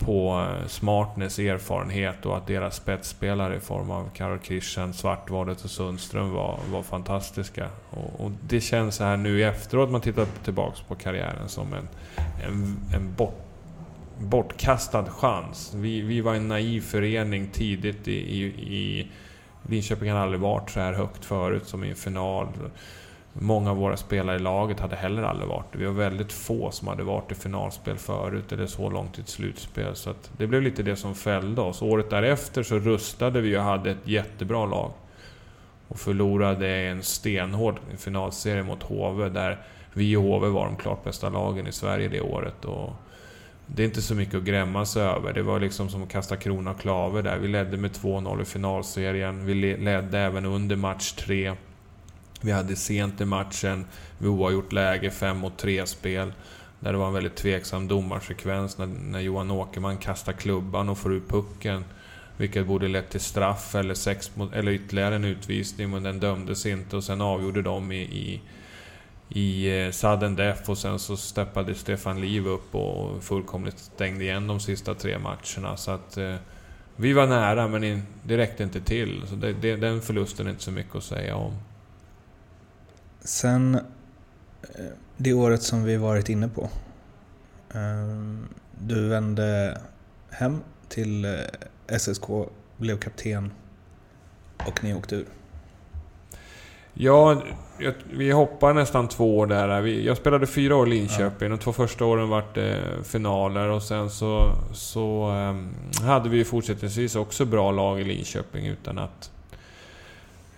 B: på eh, smartness, erfarenhet och att deras spetsspelare i form av Karol Christian, Svartvadet och Sundström var, var fantastiska. Och, och, det känns så här nu efteråt, man tittar tillbaks på karriären, som en, en, en bort, bortkastad chans. Vi, vi var en naiv förening tidigt i, i, i Linköping har aldrig varit så här högt förut som i en final. Många av våra spelare i laget hade heller aldrig varit det. Vi var väldigt få som hade varit i finalspel förut, eller så långt i ett slutspel. Så det blev lite det som fällde oss. Året därefter så rustade vi och hade ett jättebra lag. Och förlorade en stenhård finalserie mot HV, där vi och HV var de klart bästa lagen i Sverige det året. Och det är inte så mycket att grämma sig över. Det var liksom som att kasta krona och klave där. Vi ledde med 2-0 i finalserien. Vi ledde även under match 3. Vi hade sent i matchen, vi oavgjort läge, 5 mot 3 spel. Där det var en väldigt tveksam domarsekvens när, när Johan Åkerman kastar klubban och får ut pucken. Vilket borde lett till straff eller, sex mot, eller ytterligare en utvisning, men den dömdes inte och sen avgjorde de i, i, i eh, sudden death och sen så steppade Stefan Liv upp och fullkomligt stängde igen de sista tre matcherna. Så att eh, vi var nära, men det räckte inte till. Så det, det, den förlusten är inte så mycket att säga om.
A: Sen eh, det året som vi varit inne på. Eh, du vände hem till eh, SSK, blev kapten och ni åkte ur.
B: Ja, vi hoppar nästan två år där. Jag spelade fyra år i Linköping. Ja. De två första åren vart det finaler och sen så, så um, hade vi fortsättningsvis också bra lag i Linköping utan att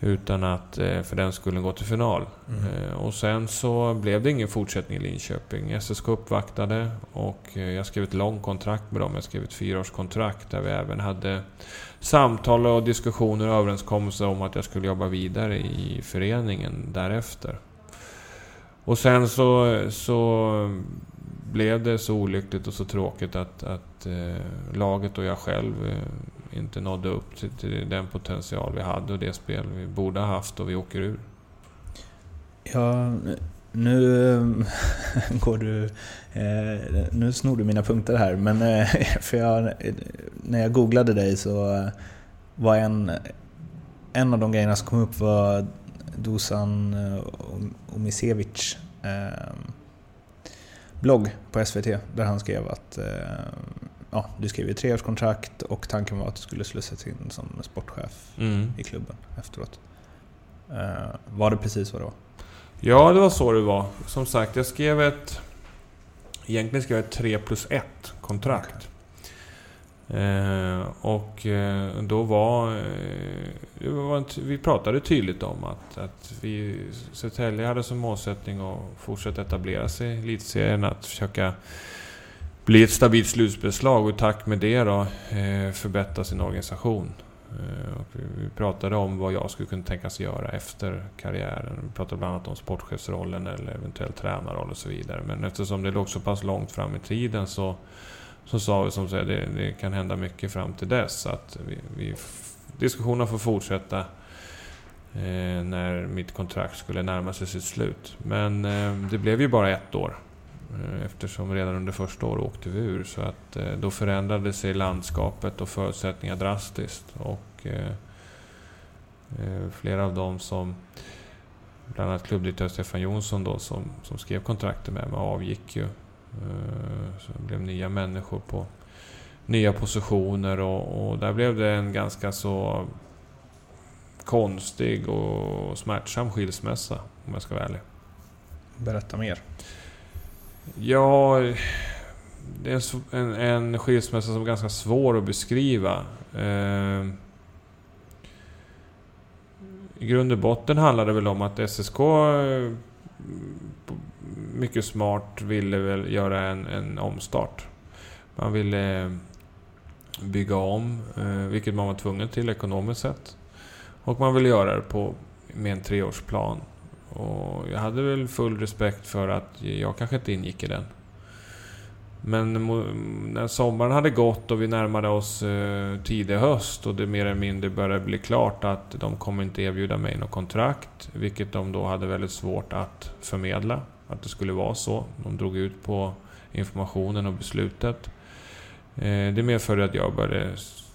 B: utan att eh, för den skulle gå till final. Mm. Eh, och sen så blev det ingen fortsättning i Linköping. SSK uppvaktade och eh, jag skrev ett långt kontrakt med dem. Jag skrev ett fyraårskontrakt där vi även hade samtal och diskussioner och överenskommelser om att jag skulle jobba vidare i föreningen därefter. Och sen så, så blev det så olyckligt och så tråkigt att, att laget och jag själv inte nådde upp till, till, den potential vi hade och det spel vi borde ha haft och vi åker ur.
A: Ja, nu går du... Eh, nu snor du mina punkter här, men eh, för jag, när jag googlade dig så var en, en av de grejerna som kom upp var Dusan eh, Omisevic eh, blogg på SVT där han skrev att eh, ja, du skrev ju treårskontrakt och tanken var att du skulle slussas in som sportchef mm. i klubben efteråt. Uh, var det precis vad det var?
B: Ja, det var så det var. Som sagt, jag skrev ett... Egentligen skrev jag ett 3 plus 1 kontrakt. Eh, och eh, då var, eh, var... Vi pratade tydligt om att, att vi Södertälje hade som målsättning att fortsätta etablera sig i elitserien, att försöka bli ett stabilt slutspelslag och i takt med det då eh, förbättra sin organisation. Eh, vi pratade om vad jag skulle kunna tänkas göra efter karriären. Vi pratade bland annat om sportchefsrollen eller eventuell tränarroll och så vidare. Men eftersom det låg så pass långt fram i tiden så, så sa vi som sagt det, det kan hända mycket fram till dess. Att vi, vi, diskussionerna får fortsätta eh, när mitt kontrakt skulle närma sig sitt slut. Men eh, det blev ju bara ett år Eh, eftersom redan under första året åkte vi ur. Så att eh, då förändrade sig landskapet och förutsättningar drastiskt. Och eh, eh, flera av dem som bland annat klubbdirektör Stefan Jonsson då, som, som skrev kontraktet med mig avgick ju. Så det blev nya människor på nya positioner och, och, där blev det en ganska så konstig och smärtsam skilsmässa om jag ska vara ärlig.
A: Berätta mer.
B: Ja, det är en, en skilsmässa som är ganska svår att beskriva. Eh, I grund och botten handlar det väl om att SSK eh, mycket smart ville väl göra en, en omstart. Man ville eh, bygga om, eh, vilket man var tvungen till ekonomiskt sett. Och man ville göra det på, med en treårsplan. Och jag hade väl full respekt för att jag kanske inte ingick i den. Men när sommaren hade gått och vi närmade oss eh, tidig höst och det mer eller mindre började bli klart att de kommer inte erbjuda mig något kontrakt, vilket de då hade väldigt svårt att förmedla, att det skulle vara så. De drog ut på informationen och beslutet. Eh, det medförde att jag började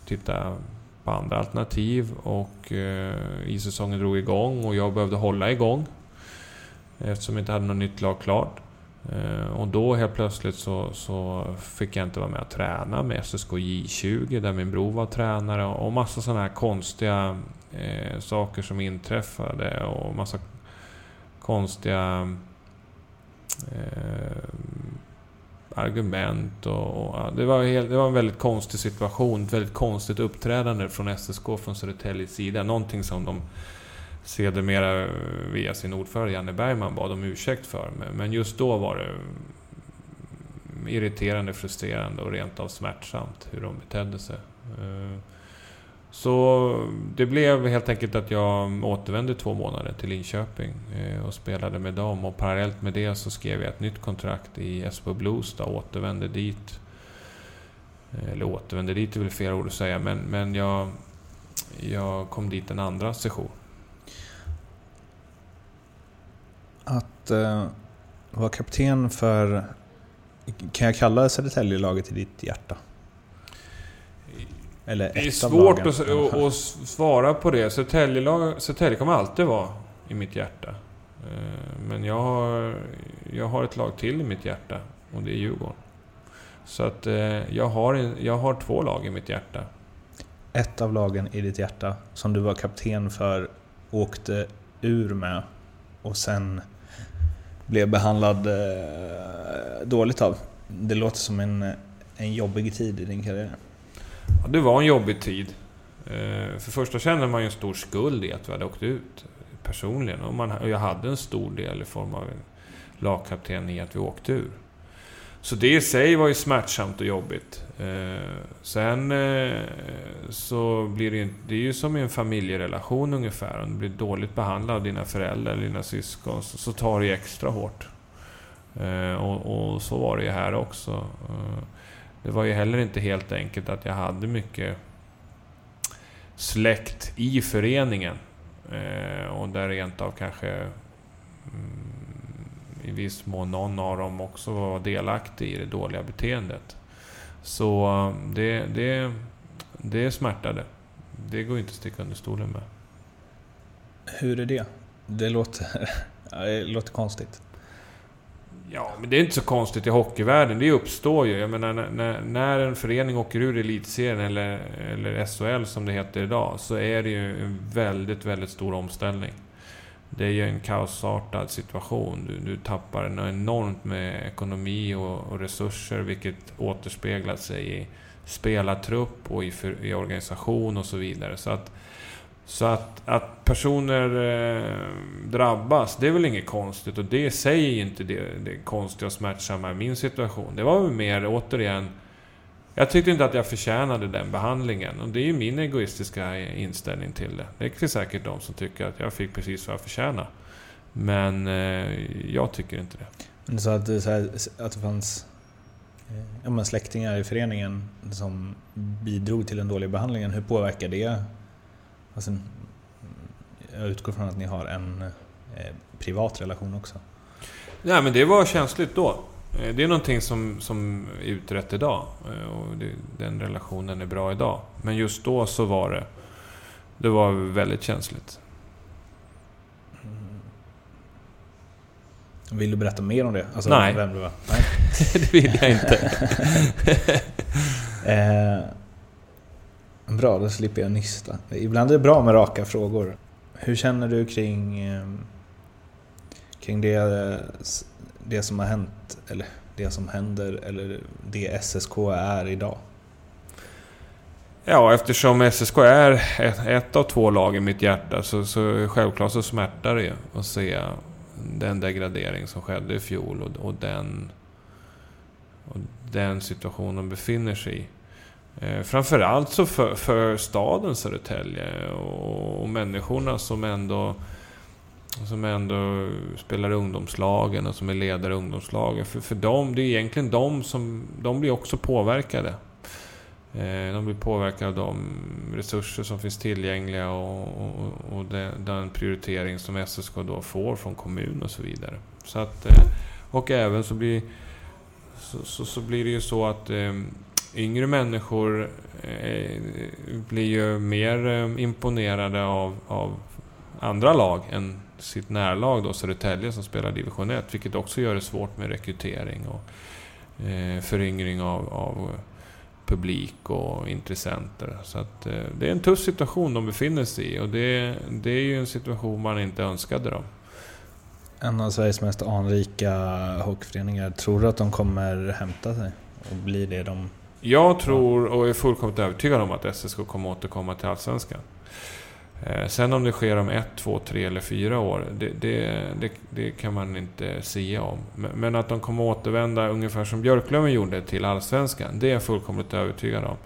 B: titta på andra alternativ och eh, isäsongen issäsongen drog igång och jag behövde hålla igång eftersom jag inte hade något nytt lag klart. Eh, och då helt plötsligt så, så fick jag inte vara med och träna med SSK J20 där min bror var tränare och massa sådana här konstiga eh, saker som inträffade och massa konstiga eh, argument och, och det, var helt, det var en väldigt konstig situation, ett väldigt konstigt uppträdande från SSK från Södertäljes sida. Någonting som de sedermera via sin ordförande Janne Bergman bad om ursäkt för. Men just då var det irriterande, frustrerande och rent av smärtsamt hur de betedde sig. Eh, så det blev helt enkelt att jag återvände två månader till Linköping eh, och spelade med dem. Och parallellt med det så skrev jag ett nytt kontrakt i Esbo Blues då, återvände dit. Eh, eller återvände dit är väl fel ord att säga, men, men jag, jag kom dit en andra session.
A: Att uh, vara kapten för, kan jag kalla Södertälje-laget i ditt hjärta?
B: Eller det är svårt att, att, svara på det. Södertälje kommer alltid vara i mitt hjärta. Eh, men jag har, jag har ett lag till i mitt hjärta och det är Djurgården. Så att eh, jag har, jag har två lag i mitt hjärta.
A: Ett av lagen i ditt hjärta som du var kapten för, åkte ur med och sen blev behandlad eh, dåligt av. Det låter som en, en jobbig tid i din karriär.
B: Ja, det var en jobbig tid. Eh, för första kände man ju en stor skuld i att vi hade åkt ut eh, personligen. Och, man, och jag hade en stor del i form av lagkapten i att vi åkte ur. Så det i sig var ju smärtsamt och jobbigt. Eh, sen eh, så blir det ju... Det är ju som i en familjerelation ungefär. Om du blir dåligt behandlad av dina föräldrar eller dina syskon så, så tar det ju extra hårt. Eh, och, och, så var det ju här också. Eh, det var ju heller inte helt enkelt att jag hade mycket släkt i föreningen. Eh, och där rent av kanske mm, i viss mån någon av dem också var delaktig i det dåliga beteendet. Så det, det, det smärtade. Det går inte att sticka under stolen med.
A: Hur är det? Det låter, det låter konstigt.
B: Ja, men det är inte så konstigt i hockeyvärlden. Det uppstår ju. Jag menar, när, när en förening åker ur elitserien, eller, eller SHL som det heter idag, så är det ju en väldigt, väldigt stor omställning. Det är ju en kaosartad situation. Du, du tappar enormt med ekonomi och, och resurser, vilket återspeglar sig i spelartrupp och i, för, i organisation och så vidare. Så att så att, att personer eh, drabbas, det är väl inget konstigt och det säger inte det, det konstiga och smärtsamma i min situation. Det var väl mer, återigen, jag tyckte inte att jag förtjänade den behandlingen och det är ju min egoistiska inställning till det. Det är säkert de som tycker att jag fick precis vad jag förtjänade. Men eh, jag tycker inte det.
A: Men du sa att det, här, att det fanns eh, ja, men släktingar i föreningen som bidrog till den dåliga behandlingen. Hur påverkar det Alltså, jag utgår från att ni har en eh, privat relation också.
B: Nej men det var känsligt då. Eh, det är någonting som, som är utrett idag. Eh, och det, den relationen är bra idag. Men just då så var det... Det var väldigt känsligt.
A: Vill du berätta mer om det?
B: Alltså Nej.
A: Vem du var? Nej.
B: det vill jag inte.
A: eh, bra, då slipper jag nysta. Ibland är det bra med raka frågor. Hur känner du kring, eh, kring det, det som har hänt, eller det som händer, eller det SSK är idag?
B: Ja, eftersom SSK är ett, av två lag i mitt hjärta så, så självklart så smärtar det ju att se den degradering som skedde i fjol och, och den, och den situation de befinner sig i. Eh, framförallt så för, för staden Södertälje och, och människorna som ändå som ändå spelar ungdomslagen och som är ledare i ungdomslagen. För, för dem, det är egentligen de som... De blir också påverkade. Eh, de blir påverkade av de resurser som finns tillgängliga och, och, och den prioritering som SSK då får från kommun och så vidare. Så att, eh, och även så blir, så, så, så blir det ju så att eh, yngre människor blir ju mer imponerade av, av andra lag än sitt närlag då, Södertälje som spelar division 1. Vilket också gör det svårt med rekrytering och föryngring av, av publik och intressenter. Så att, eh, det är en tuff situation de befinner sig i och det, det är ju en situation man inte önskade dem.
A: En av Sveriges mest anrika hockeyföreningar, tror du att de kommer hämta sig och bli det de...
B: Jag tror och är fullkomligt övertygad om att SSK kommer återkomma till Allsvenskan. Eh, sen om det sker om ett, två, tre eller fyra år, det, det, det, det kan man inte säga om. Men att de kommer återvända ungefär som Björklöven gjorde till Allsvenskan, det är jag fullkomligt övertygad om.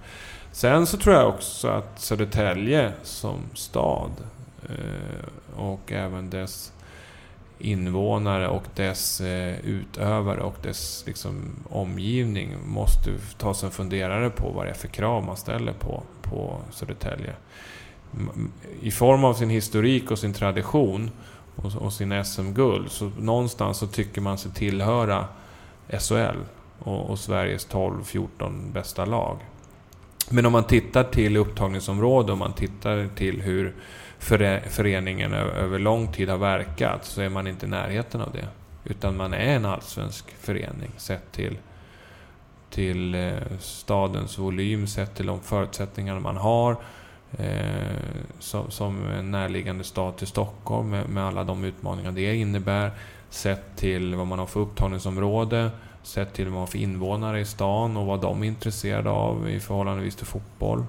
B: Sen så tror jag också att Södertälje som stad eh, och även dess invånare och dess eh, utövare och dess liksom, omgivning måste ta sig en funderare på vad det är för krav man ställer på, på Södertälje i form av sin historik och sin tradition och, och sin SM-guld, så någonstans så tycker man sig tillhöra SHL och, och Sveriges 12-14 bästa lag. Men om man tittar till upptagningsområde om man tittar till hur föreningen över lång tid har verkat så är man inte i närheten av det. Utan man är en allsvensk förening sett till, till eh, stadens volym, sett till de förutsättningar man har Eh, som, som en närliggande stad till Stockholm med, med, alla de utmaningar det innebär. Sett till vad man har för upptagningsområde, sett till vad man har för invånare i stan och vad de är intresserade av i förhållandevis till fotboll.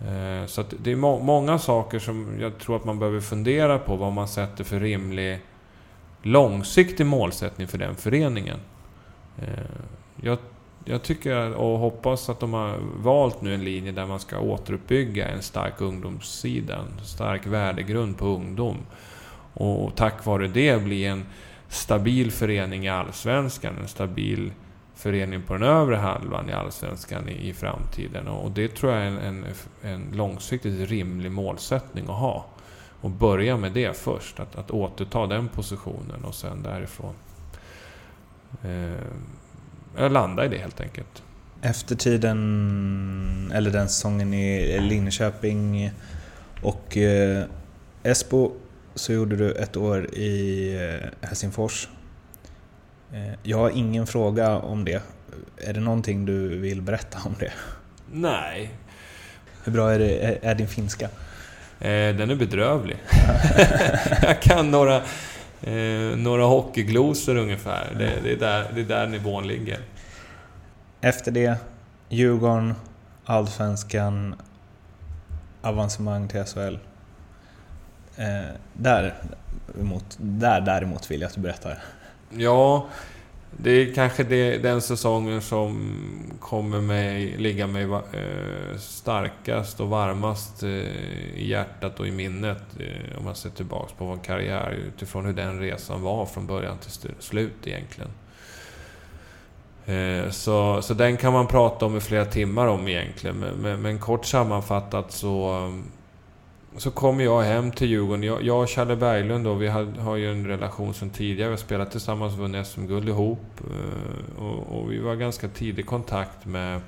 B: Eh, så det är må många saker som jag tror att man behöver fundera på vad man sätter för rimlig långsiktig målsättning för den föreningen. Eh, jag jag tycker och hoppas att de har valt nu en linje där man ska återuppbygga en stark ungdomssida, en stark värdegrund på ungdom. Och tack vare det bli en stabil förening i Allsvenskan, en stabil förening på den övre halvan i Allsvenskan i, i framtiden. Och det tror jag är en, en, en långsiktigt rimlig målsättning att ha. Och börja med det först, att, att återta den positionen och sen därifrån. Eh, jag landade i det helt enkelt.
A: Efter tiden, eller den säsongen i Linköping och eh, Esbo så gjorde du ett år i eh, Helsingfors. Eh, jag har ingen fråga om det. Är det någonting du vill berätta om det?
B: Nej.
A: Hur bra är, det, är din finska?
B: Eh, den är bedrövlig. jag kan några eh, några hockeyglosor ungefär. Det, det, är där, det är där nivån ligger.
A: Efter det, Djurgården, Allsvenskan, avancemang till SHL. Eh, där, där däremot vill jag att du berättar.
B: Ja, det är kanske det, den säsongen som kommer mig, ligga mig eh, starkast och varmast eh, i hjärtat och i minnet eh, om man ser tillbaks på vår karriär utifrån hur den resan var från början till slut egentligen. Så, så den kan man prata om i flera timmar om egentligen. Men, men, men kort sammanfattat så, så kom jag hem till Djurgården. Jag, jag och Challe Berglund då, vi har, har ju en relation sedan tidigare. Vi har spelat tillsammans och vunnit SM-guld ihop. Eh, och, och, vi var ganska tidig kontakt med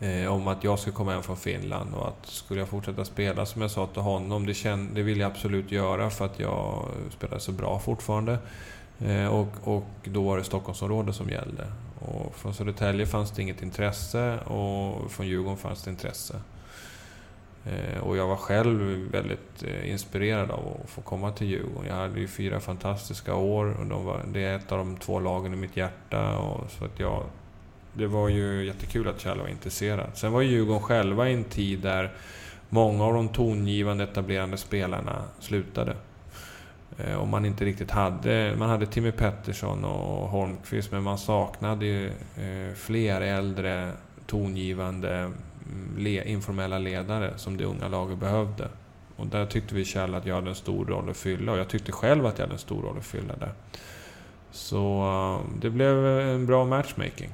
B: eh, om att jag skulle komma hem från Finland och att skulle jag fortsätta spela som jag sa till honom, det, känd, det vill jag absolut göra för att jag spelar så bra fortfarande. Eh, och, och då var det Stockholmsområdet som gällde. Och från Södertälje fanns det inget intresse och från Djurgården fanns det intresse. Eh, och jag var själv väldigt eh, inspirerad av att få komma till Djurgården. Jag hade ju fyra fantastiska år och de var, det är ett av de två lagen i mitt hjärta. Och så att jag, det var ju jättekul att Kjell var intresserad. Sen var Djurgården själva i en tid där många av de tongivande etablerande spelarna slutade. Eh, och man inte riktigt hade... Man hade Timmy Pettersson och Holmqvist men man saknade ju fler äldre tongivande le, informella ledare som det unga laget behövde. Och där tyckte vi Kjell att jag hade en stor roll att fylla och jag tyckte själv att jag hade en stor roll att fylla där. Så uh, det blev en bra matchmaking.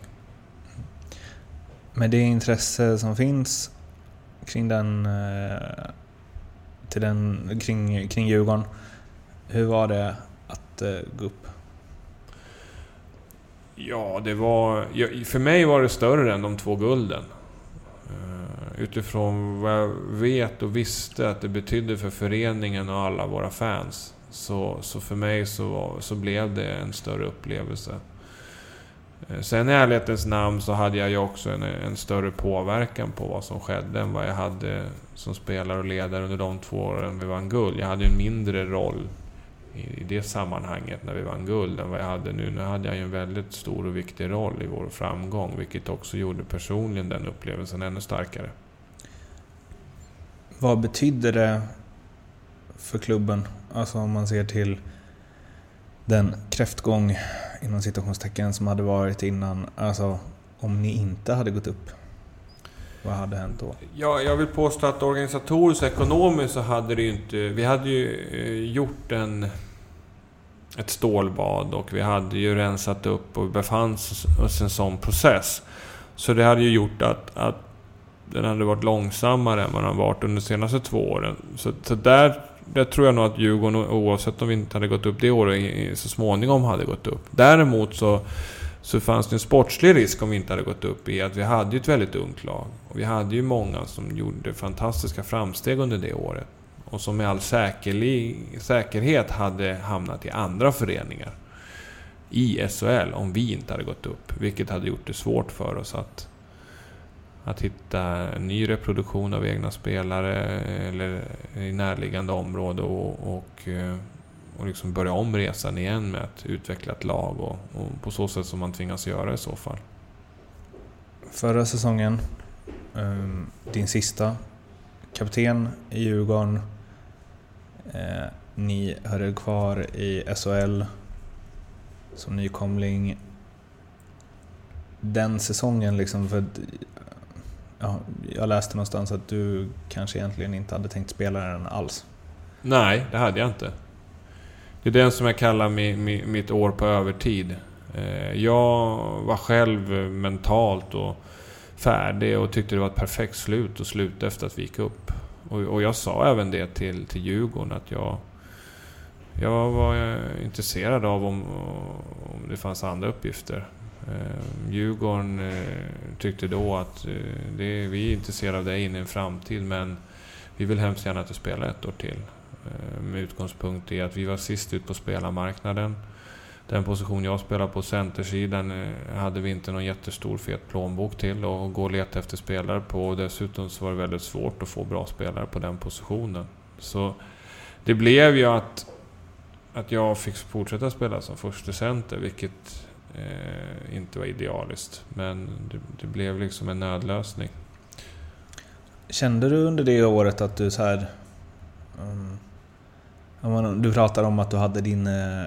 A: Med det intresse som finns kring den, uh, till den kring, kring Djurgården, hur var det att uh, gå upp?
B: Ja, det var... För mig var det större än de två gulden Eh, utifrån vad jag vet och visste att det betydde för föreningen och alla våra fans. Så, så för mig så, så blev det en större upplevelse. Eh, sen i ärlighetens namn så hade jag ju också en, en större påverkan på vad som skedde än vad jag hade som spelare och ledare under de två åren vi vann guld. Jag hade ju en mindre roll i det sammanhanget när vi vann guld än vad jag hade nu. Nu hade jag ju en väldigt stor och viktig roll i vår framgång, vilket också gjorde personligen den upplevelsen ännu starkare.
A: Vad betyder det för klubben? Alltså om man ser till den kräftgång inom citationstecken som hade varit innan. Alltså om ni inte hade gått upp, vad hade hänt då?
B: Ja, jag vill påstå att organisatoriskt och ekonomiskt så hade det ju inte... Vi hade ju eh, gjort en, ett stålbad och vi hade ju rensat upp och befann oss i en sån process. Så det hade ju gjort att, att den hade varit långsammare än vad den varit under de senaste två åren. Så, så där, där tror jag nog att Djurgården, oavsett om vi inte hade gått upp det året, så småningom hade gått upp. Däremot så, så fanns det en sportslig risk om vi inte hade gått upp i att vi hade ett väldigt ungt lag. Och vi hade ju många som gjorde fantastiska framsteg under det året. Och som med all säkerhet hade hamnat i andra föreningar i SHL om vi inte hade gått upp. Vilket hade gjort det svårt för oss att att hitta en ny reproduktion av egna spelare eh, eller i närliggande område och, och, eh, och liksom börja om resan igen med att utveckla ett lag och, och på så sätt som man tvingas göra i så fall.
A: Förra säsongen, ehm, din sista, kapten i Djurgården. Eh, ni höll kvar i SHL som nykomling. Den säsongen, liksom, för ja, jag läste någonstans att du kanske egentligen inte hade tänkt spela den alls.
B: Nej, det hade jag inte. Det är den som jag kallar mitt år på övertid. Eh, jag var själv mentalt och färdig och tyckte det var ett perfekt slut och sluta efter att vi gick upp. Och, jag sa även det till, till Djurgården att jag, jag var intresserad av om, om det fanns andra uppgifter. Eh, Djurgården eh, tyckte då att eh, det, vi är intresserade av dig in i en framtid men vi vill hemskt gärna att du spelar ett år till. Eh, med utgångspunkt i att vi var sist ut på spelarmarknaden. Den position jag spelar på, centersidan, eh, hade vi inte någon jättestor fet plånbok till att gå och leta efter spelare på. Och dessutom så var det väldigt svårt att få bra spelare på den positionen. Så det blev ju att, att jag fick fortsätta spela som första center, vilket eh, inte var idealiskt. Men det, det, blev liksom en nödlösning.
A: Kände du under det året att du så här... Um, du pratar om att du hade din... Eh,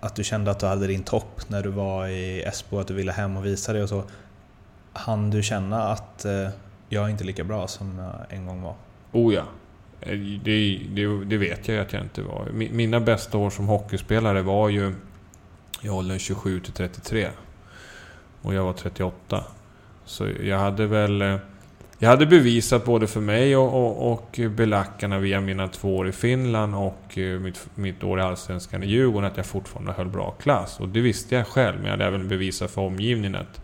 A: att du kände att du hade din topp när du var i Esbo, att du ville hem och visa dig och så. Han du känna att eh, jag är inte lika bra som jag en gång var?
B: Oh ja. Eh, det, det, det vet jag att jag inte var. Mina bästa år som hockeyspelare var ju i åldern 27 till 33. Och jag var 38. Så jag hade väl... Jag hade bevisat både för mig och, och, och belackarna via mina två år i Finland och eh, mitt, mitt år i Allsvenskan i Djurgården att jag fortfarande höll bra klass. Och det visste jag själv, men jag hade även bevisat för omgivningen att,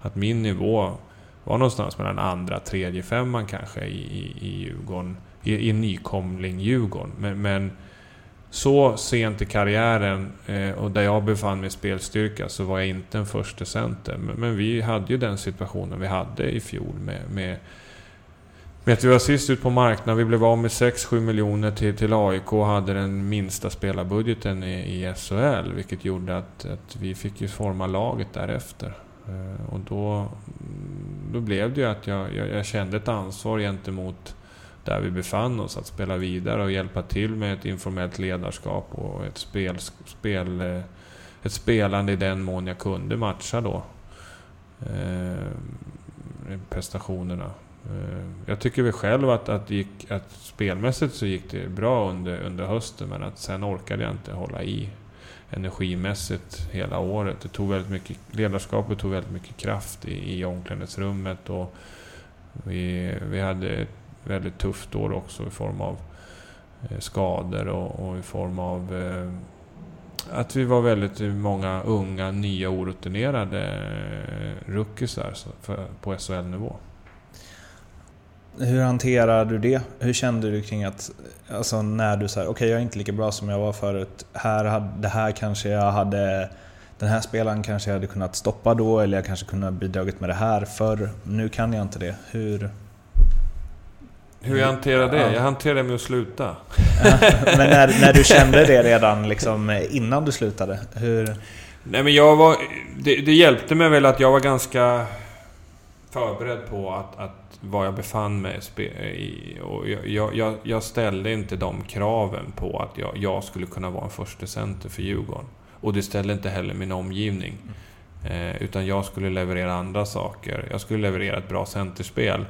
B: att min nivå var någonstans mellan andra, tredje, femman kanske i, i, i Djurgården. I, i nykomling Djurgården. Men, men så sent i karriären eh, och där jag befann mig i spelstyrka så var jag inte en första center. Men, men, vi hade ju den situationen vi hade i fjol med, med, med att vi var sist ut på marknaden. Vi blev av med 6-7 miljoner till, till AIK och hade den minsta spelarbudgeten i, i SHL. Vilket gjorde att, att vi fick ju forma laget därefter. Eh, och då, då blev det ju att jag, jag, jag kände ett ansvar gentemot där vi befann oss, att spela vidare och hjälpa till med ett informellt ledarskap och ett, spel, spel, eh, ett spelande i den mån jag kunde matcha då. Eh, prestationerna. Eh, jag tycker väl själv att, att, gick, att spelmässigt så gick det bra under, under hösten men att sen orkade jag inte hålla i energimässigt hela året. Det tog väldigt mycket, ledarskapet tog väldigt mycket kraft i, i omklädningsrummet och vi, vi hade ett väldigt tufft år också i form av eh, skador och, och i form av eh, att vi var väldigt många unga, nya, orutinerade eh, rookisar på SHL-nivå.
A: Hur hanterar du det? Hur kände du kring att, alltså när du säger okej okay, jag är inte lika bra som jag var förut. Här, det här kanske jag hade, den här spelaren kanske jag hade kunnat stoppa då eller jag kanske kunde ha bidragit med det här förr. Nu kan jag inte det. Hur,
B: hur jag hanterar det? Ja. Jag hanterar det med att sluta.
A: men när, när du kände det redan liksom innan du slutade? Hur...
B: Nej men jag var... Det, det, hjälpte mig väl att jag var ganska förberedd på att, att var jag befann mig i. Och jag, jag, jag, ställde inte de kraven på att jag, jag skulle kunna vara en första center för Djurgården. Och det ställde inte heller min omgivning. Eh, utan jag skulle leverera andra saker. Jag skulle leverera ett bra centerspel.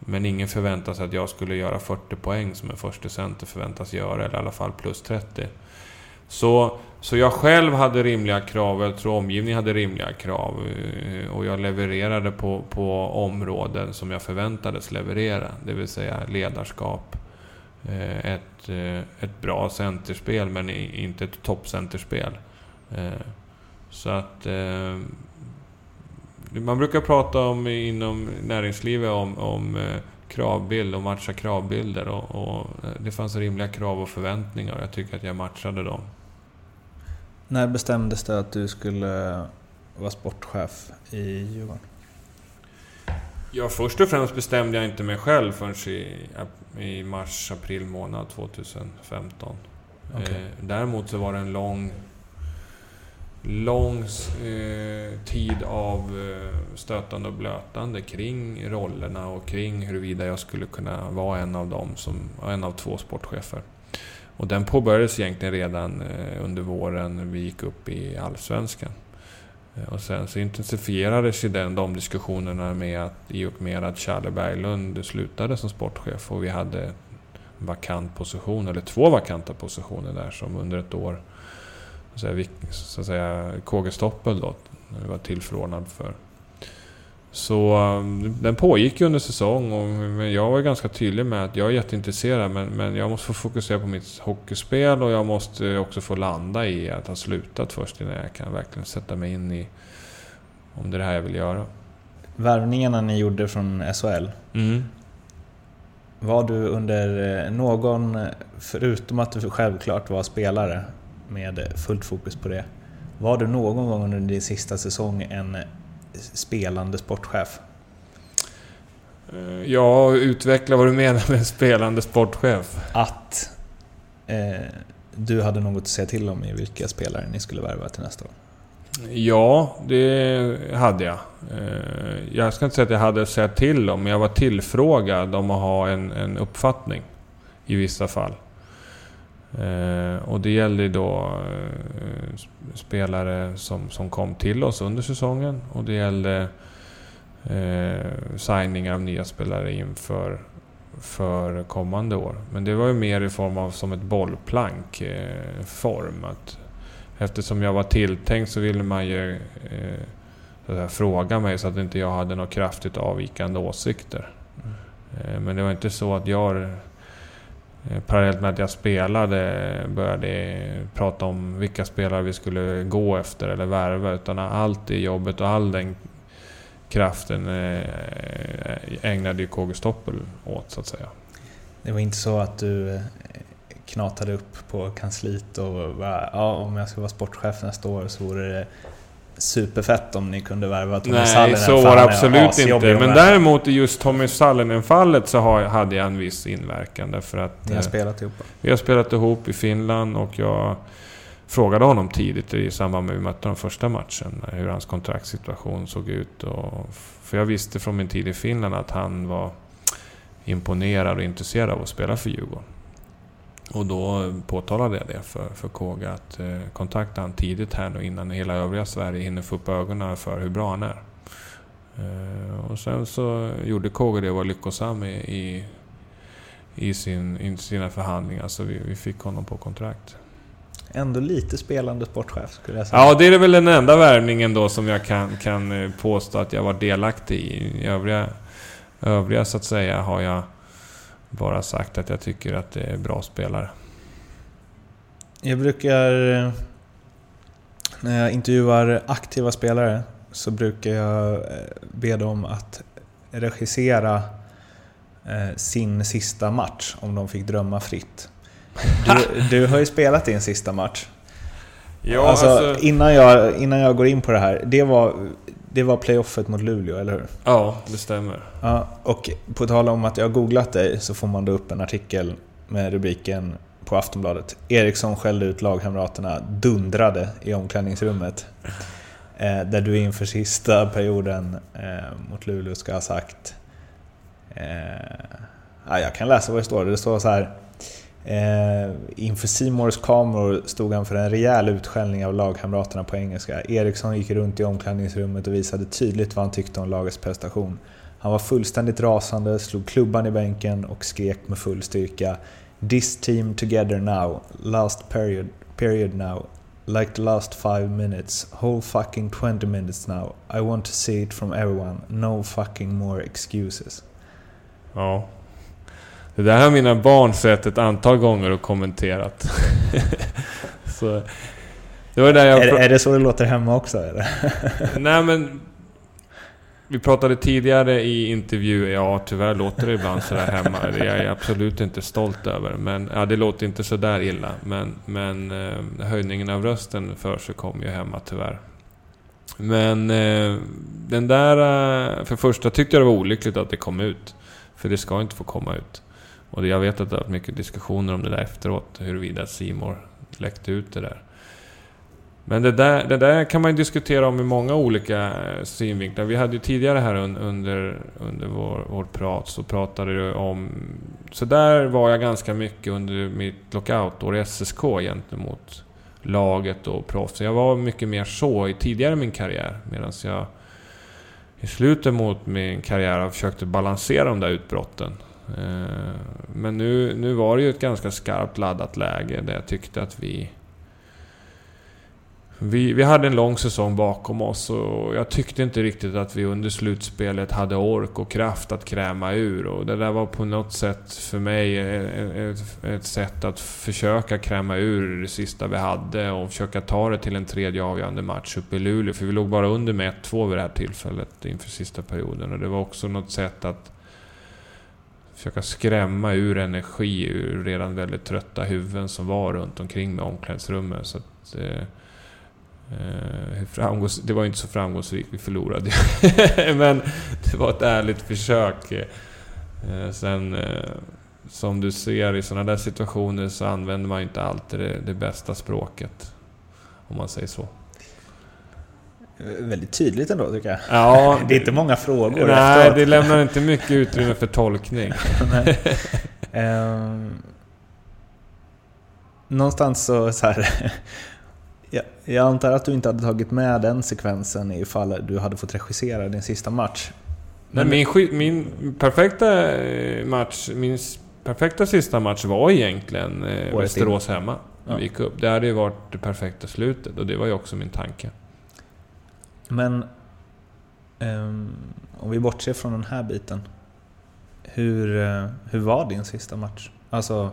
B: Men ingen förväntar sig att jag skulle göra 40 poäng som en första center förväntas göra, eller i alla fall plus 30. Så, så jag själv hade rimliga krav, och jag tror omgivningen hade rimliga krav. Eh, och jag levererade på, på områden som jag förväntades leverera. Det vill säga ledarskap, eh, ett, eh, ett bra centerspel men inte ett toppcenterspel. Så att man brukar prata om inom näringslivet om, om eh, kravbild och matcha kravbilder. Och, och, eh, det fanns rimliga krav och förväntningar och jag tycker att jag matchade dem.
A: När bestämdes det att du skulle vara sportchef i Djurgården?
B: Ja, först och främst bestämde jag inte mig själv förrän i, i mars, april månad 2015. Okay. Eh, däremot så var det en lång lång eh, tid av eh, stötande och blötande kring rollerna och kring huruvida jag skulle kunna vara en av dem som en av två sportchefer. Och den påbörjades egentligen redan eh, under våren när vi gick upp i Allsvenskan. Eh, och sen så intensifierades ju den, de diskussionerna med att, i och med att Charlie Berglund slutade som sportchef och vi hade vakant position, eller två vakanta positioner där som under ett år så att säga, så att säga KG Stoppel då, när var tillförordnad för. Så um, den pågick ju under säsong och jag var ganska tydlig med att jag är jätteintresserad men, men jag måste få fokusera på mitt hockeyspel och jag måste också få landa i att ha slutat först innan jag kan verkligen sätta mig in i om det är det här jag vill göra.
A: Värvningarna ni gjorde från SHL. Mm. Var du under eh, någon, förutom att du självklart var spelare, med fullt fokus på det. Var du någon gång under din sista säsong en spelande sportchef?
B: Eh, ja, utveckla vad du menar med en spelande sportchef.
A: Att eh, du hade något att säga till om i vilka spelare ni skulle värva till nästa år?
B: Ja, det hade jag. Eh, jag ska inte säga att jag hade att säga till om, men jag var tillfrågad om att ha en, en uppfattning i vissa fall. Eh, och det gällde då eh, spelare som, som kom till oss under säsongen och det gällde eh, signing av nya spelare inför för kommande år. Men det var ju mer i form av som ett bollplank eh, form. Att eftersom jag var tilltänkt så ville man ju eh, fråga mig så att inte jag hade några kraftigt avvikande åsikter. Mm. Eh, men det var inte så att jag Eh, parallellt med att jag spelade började prata om vilka spelare vi skulle gå efter eller värva. Utan allt det jobbet och all den kraften eh, ägnade ju KG Stoppel åt så att säga.
A: Det var inte så att du eh, knatade upp på kansliet och bara, ja, om jag ska vara sportchef nästa år så vore det superfett om ni kunde värva Tommy
B: Nej,
A: Sallinen.
B: så var det absolut inte. Men däremot i just Tommy Sallinen-fallet så har, hade jag en viss inverkan. Därför att,
A: Ni har spelat ihop?
B: Vi har spelat ihop i Finland och jag frågade honom tidigt i samband med att vi mötte den första matchen hur hans kontraktssituation såg ut. Och, för jag visste från min tid i Finland att han var imponerad och intresserad av att spela för Djurgården. Och då påtalade jag det för, för Kåge att eh, kontakta han tidigt här nu innan hela övriga Sverige hinner få upp ögonen för hur bra han är. Eh, och sen så gjorde Kåge det och var lyckosam i, i, i, sin, i sina förhandlingar så vi, vi fick honom på kontrakt.
A: Ändå lite spelande sportchef skulle jag säga.
B: Ja, det är väl den enda värvningen då som jag kan, kan eh, påstå att jag var delaktig i. Övriga, övriga så att säga har jag bara sagt att jag tycker att det är bra spelare.
A: Jag brukar... När jag intervjuar aktiva spelare så brukar jag eh, be dem att regissera eh, sin sista match om de fick drömma fritt. Du, du har ju spelat din sista match. Ja, alltså, alltså, Innan, jag, innan jag går in på det här, det var det var playoffet mot Luleå, eller hur?
B: Ja, det stämmer.
A: Ja, och på tal om att jag har googlat dig så får man då upp en artikel med rubriken på Aftonbladet. Eriksson skällde ut lagkamraterna, dundrade i omklädningsrummet. Eh, där du inför sista perioden eh, mot Luleå ska ha sagt... Eh, ja, jag kan läsa vad det står. Det står så här. Eh, inför Simors kameror stod han för en rejäl utskällning av lagkamraterna på engelska. Eriksson gick runt i omklädningsrummet och visade tydligt vad han tyckte om lagets prestation. Han var fullständigt rasande, slog klubban i bänken och skrek med full styrka “This team together now, last period, period now, like the last five minutes, whole fucking 20 minutes now. I want to see it from everyone, no fucking more excuses”.
B: Ja. Det där har mina barn sett ett antal gånger och kommenterat.
A: så, det var där jag är, är det så det låter hemma också eller?
B: Nej men... Vi pratade tidigare i intervju, ja tyvärr låter det ibland sådär hemma. Det är jag absolut inte stolt över. Men ja, det låter inte sådär illa. Men, men eh, höjningen av rösten för sig kom ju hemma tyvärr. Men eh, den där... Eh, för första tyckte jag det var olyckligt att det kom ut. För det ska inte få komma ut. Och jag vet att det har varit mycket diskussioner om det där efteråt, huruvida Simor läckte ut det där. Men det där, det där kan man ju diskutera om i många olika eh, synvinklar. Vi hade ju tidigare här under, under vår, vår prat så pratade du om... Så där var jag ganska mycket under mitt lockoutår i SSK gentemot laget och proffs. Jag var mycket mer så i tidigare min karriär medan jag i slutet mot min karriär försökte balansera de där utbrotten. Eh, men nu, nu var det ju ett ganska skarpt laddat läge där jag tyckte att vi... Vi, vi hade en lång säsong bakom oss och jag tyckte inte riktigt att vi under slutspelet hade ork och kraft att kräma ur. Och det där var på något sätt för mig ett, ett sätt att försöka kräma ur det sista vi hade och försöka ta det till en tredje avgörande match uppe i Luleå. För vi låg bara under med 1-2 vid det här tillfället inför sista perioden. Och det var också något sätt att försöka skrämma ur energi ur redan väldigt trötta huvuden som var runt omkring med omklädningsrummet. Så att, eh, eh det var inte så framgångsrikt, vi förlorade Men det var ett ärligt försök. Eh, sen, eh, som du ser i sådana där situationer så använder man inte alltid det, det bästa språket. Om man säger så.
A: Väldigt tydligt ändå tycker jag.
B: Ja,
A: det är inte många frågor
B: Nej, efteråt. det lämnar inte mycket utrymme för tolkning.
A: um, någonstans så, så här, jag, jag antar att du inte hade tagit med den sekvensen ifall du hade fått regissera din sista match.
B: Men min, min perfekta eh, match, min perfekta sista match var egentligen eh, Västerås hemma. Ja. Vi gick upp. Det hade ju varit det perfekta slutet och det var ju också min tanke.
A: Men um, om vi bortser från den här biten. Hur, uh, hur var din sista match? Alltså,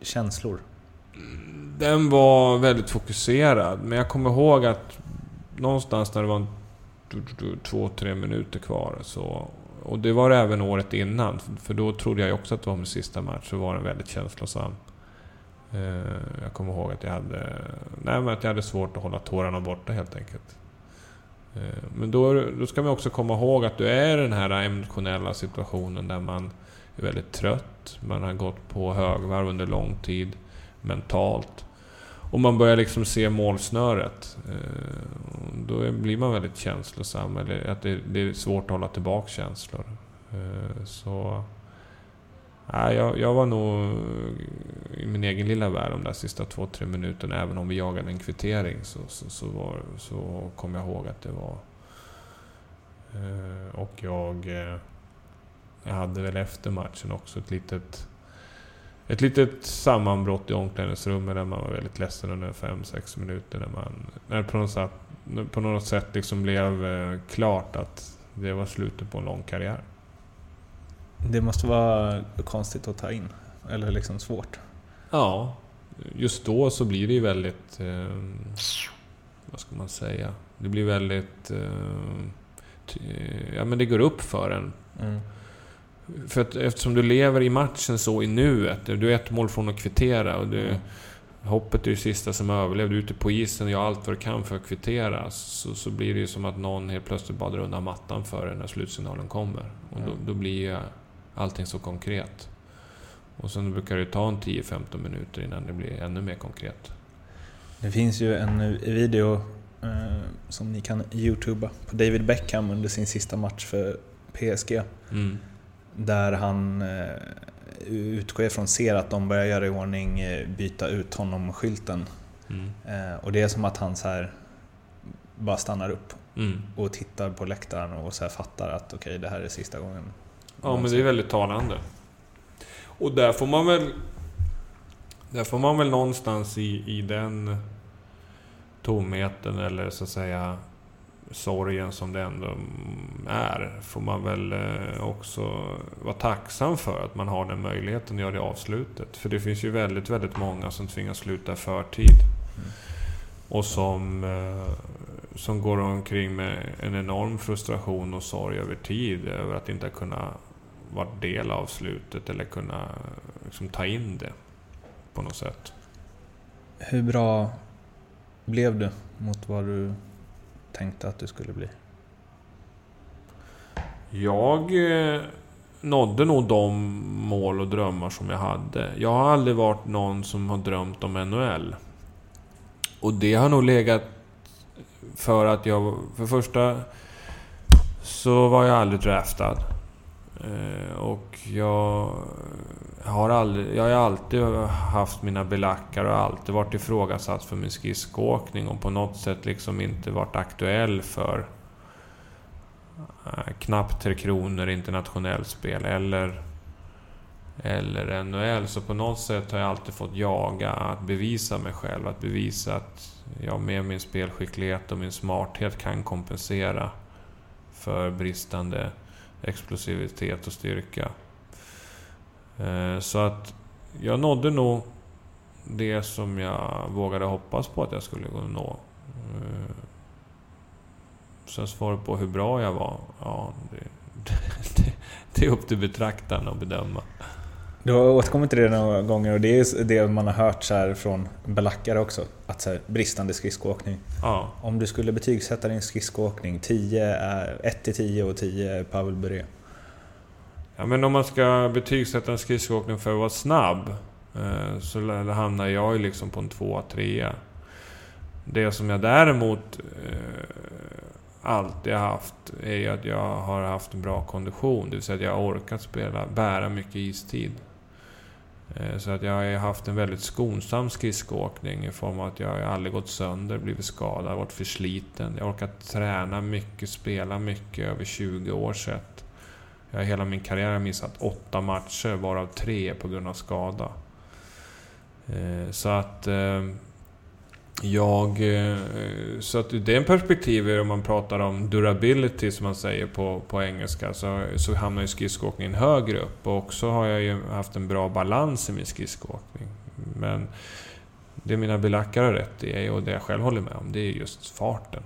A: känslor?
B: Den var väldigt fokuserad, men jag kommer ihåg att någonstans när det var två, tre minuter kvar så... Och det var det även året innan, för då trodde jag också att det var min sista match, så var den väldigt känslosam. Eh, jag kommer ihåg att jag hade... Nej, men att jag hade svårt att hålla tårarna borta helt enkelt. Eh, men då, då ska man också komma ihåg att du är i den här emotionella situationen där man är väldigt trött. Man har gått på högvarv under lång tid mentalt. Och man börjar liksom se målsnöret. Eh, då blir man väldigt känslosam. Eller att det, är svårt att hålla tillbaka känslor. Så... Jag, jag var nog i min egen lilla värld de där sista två, tre minuterna. Även om vi jagade en kvittering så, så, så, var, så kom jag ihåg att det var... Eh, och jag... Eh, jag hade väl efter matchen också ett litet ett litet sammanbrott i omklädningsrummet där man var väldigt ledsen under 5-6 minuter. När, man, när det på något sätt, på något sätt liksom blev eh, klart att det var slutet på en lång karriär.
A: Det måste vara konstigt att ta in, eller liksom svårt.
B: Ja, just då så blir det ju väldigt... Eh, vad ska man säga? Det blir väldigt... Eh, ja men det går upp för en. Mm. För att eftersom du lever i matchen så i nuet. Du är ett mål från att kvittera och du, mm. Hoppet är det sista som överlever. Du är ute på isen och gör allt vad du kan för att kvittera. Så, så blir det ju som att någon helt plötsligt badar undan mattan för dig när slutsignalen kommer. Och då, då blir ju allting så konkret. Och sen brukar det ta en 10-15 minuter innan det blir ännu mer konkret.
A: Det finns ju en video eh, som ni kan youtuba på David Beckham under sin sista match för PSG. Mm. Där han eh, utgår ifrån ser att de börjar göra i ordning, eh, byta ut honom-skylten. Mm. Eh, och det är som att han så här bara stannar upp mm. och tittar på läktaren och så fattar att okej, okay, det här är sista gången.
B: Ja, men det är väldigt talande. Och där får man väl... Där får man väl någonstans i, i den tomheten eller så att säga sorgen som det ändå är, får man väl eh, också vara tacksam för att man har den möjligheten att göra det avslutet. För det finns ju väldigt, väldigt många som tvingas sluta i förtid. Mm. Och som, eh, som går omkring med en enorm frustration och sorg över tid, över att inte kunna vara del av slutet eller kunna liksom, ta in det på något sätt.
A: Hur bra blev du mot vad du tänkte att du skulle bli?
B: Jag eh, nådde nog de mål och drömmar som jag hade. Jag har aldrig varit någon som har drömt om NHL. Och det har nog legat för att jag... För första så var jag aldrig draftad. Eh, och jag har, aldrig, jag har alltid haft mina belackar och alltid varit ifrågasatt för min skridskoåkning och på något sätt liksom inte varit aktuell för eh, knappt Tre Kronor internationellt spel eller, eller NHL. Så på något sätt har jag alltid fått jaga att bevisa mig själv. Att bevisa att jag med min spelskicklighet och min smarthet kan kompensera för bristande explosivitet och styrka. Eh, så att jag nådde nog det som jag vågade hoppas på att jag skulle kunna nå. Eh, sen svaret på hur bra jag var, ja, det, det, det är upp till betraktaren att bedöma.
A: Du har återkommit till det några gånger och det är det man har hört så från belackare också. Att så här, bristande skridskoåkning. Ja. Om du skulle betygsätta din skridskoåkning, 10 är 1 till 10 och 10 är Pavel Bure.
B: Ja men om man ska betygsätta en skridskoåkning för att vara snabb eh, så hamnar jag ju liksom på en 2-3. Det som jag däremot eh, alltid haft är ju att jag har haft en bra kondition. Det vill säga att jag har orkat spela, bära mycket istid. Eh, så att jag har haft en väldigt skonsam skridskoåkning i form av att jag aldrig gått sönder, blivit skadad, varit försliten. Jag har orkat träna mycket, spela mycket över 20 år sett. Jag har hela min karriär missat åtta matcher, varav tre på grund av skada. Eh, så att... Eh, jag... Eh, så att ur det perspektivet, om man pratar om durability som man säger på, på engelska, så, så hamnar ju skridskoåkningen högre upp. Och också har jag ju haft en bra balans i min skridskoåkning. Men det mina belackare har rätt i, och det jag själv håller med om, det är just farten.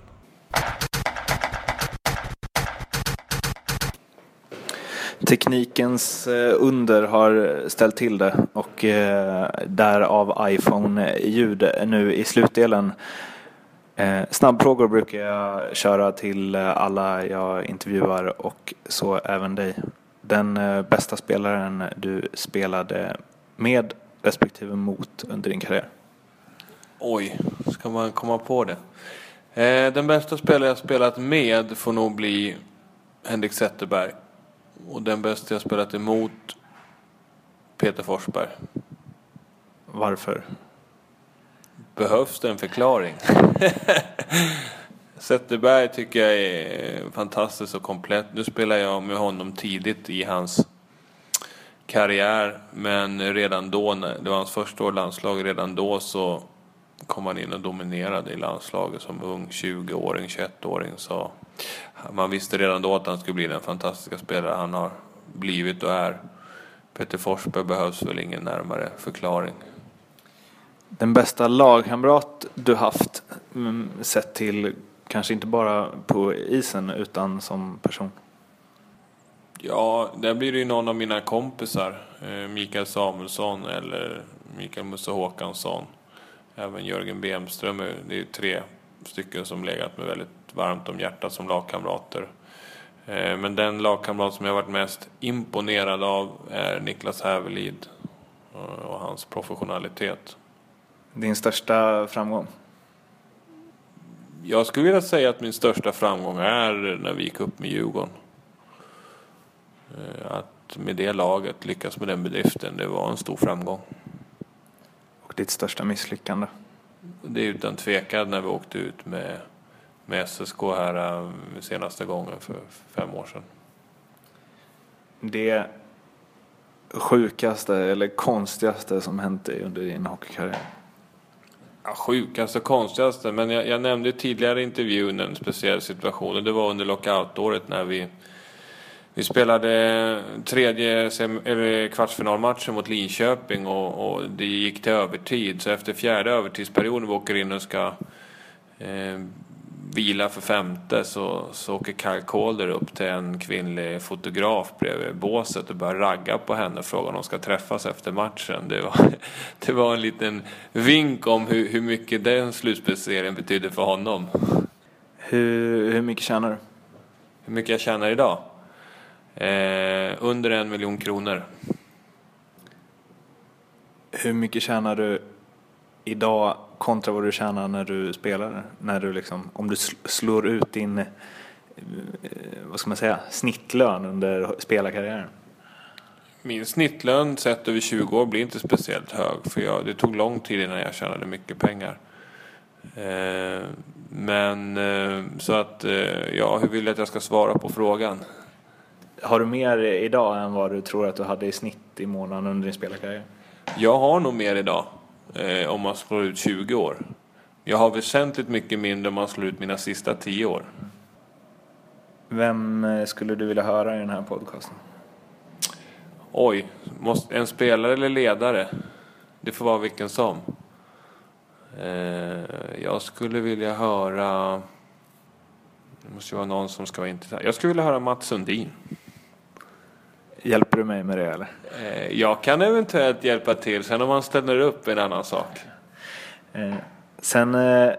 A: Teknikens eh, under har ställt till det och eh, därav iPhone-ljud nu i slutdelen. Eh, snabbfrågor brukar jag köra till alla jag intervjuar och så även dig. Den bästa spelaren du spelade med respektive mot under din karriär?
B: Oj, ska man komma på det? Den bästa spelare jag spelat med får nog bli Henrik Zetterberg. Och den bästa jag spelat emot Peter Forsberg.
A: Varför?
B: Behövs det en förklaring? Zetterberg tycker jag är fantastisk och komplett. Nu spelar jag med honom tidigt i hans karriär. Men redan då, det var hans första år i landslaget, redan då så kom han in och dominerade i landslaget som ung 20-åring, 21-åring. Så man visste redan då att han skulle bli den fantastiska spelare han har blivit och är. Peter Forsberg behövs väl ingen närmare förklaring.
A: Den bästa lagkamrat du haft mm, sett till kanske inte bara på isen utan som person?
B: Ja, där blir det ju någon av mina kompisar. Eh, Mikael Samuelsson eller Mikael Musse Håkansson. Även Jörgen Bemström. Det är ju tre stycken som legat mig väldigt varmt om hjärtat som lagkamrater. Eh, men den lagkamrat som jag varit mest imponerad av är Niklas Hävelid och hans professionalitet.
A: Din största framgång?
B: Jag skulle vilja säga att min största framgång är när vi gick upp med Djurgården. Eh, att med det laget lyckas med den bedriften, det var en stor framgång.
A: Ditt största misslyckande?
B: Det är utan tvekan när vi åkte ut med med SSK här äh, senaste gången för fem år sedan.
A: Det sjukaste eller konstigaste som hänt dig under din hockeykarriär?
B: Ja, sjukaste och konstigaste, men jag, jag nämnde tidigare i intervjun en speciell situation och det var under lockoutåret när vi vi spelade tredje kvartsfinalmatchen mot Linköping och, och, det gick till övertid. Så efter fjärde övertidsperioden vi åker in och ska eh, vila för femte så, så åker Kyle Calder upp till en kvinnlig fotograf bredvid båset och börjar ragga på henne och frågar om de ska träffas efter matchen. Det var, det var en liten vink om hur, hur mycket den slutspelsserien betyder för honom.
A: Hur, hur mycket tjänar du?
B: Hur mycket jag tjänar idag? Eh, under en miljon kronor.
A: Hur mycket tjänar du idag kontra vad du tjänar när du spelar? När du liksom, om du slår ut din, eh, vad ska man säga, snittlön under spelarkarriären?
B: Min snittlön sett över 20 år blir inte speciellt hög för jag, det tog lång tid innan jag tjänade mycket pengar. Eh, men eh, så att, eh, ja, hur vill du att jag ska svara på frågan?
A: Har du mer idag än vad du tror att du hade i snitt i månaden under din spelarkarriär?
B: Jag har nog mer idag eh, om man slår ut 20 år. Jag har väsentligt mycket mindre om man slår ut mina sista 10 år.
A: Vem eh, skulle du vilja höra i den här podcasten?
B: Oj, måste, en spelare eller ledare? Det får vara vilken som. Eh, jag skulle vilja höra... Det måste ju vara någon som ska vara intressant. Jag skulle vilja höra Mats Sundin.
A: Hjälper du mig med det eller?
B: Eh, jag kan eventuellt hjälpa till, sen om man ställer upp är en annan sak.
A: Eh, sen eh,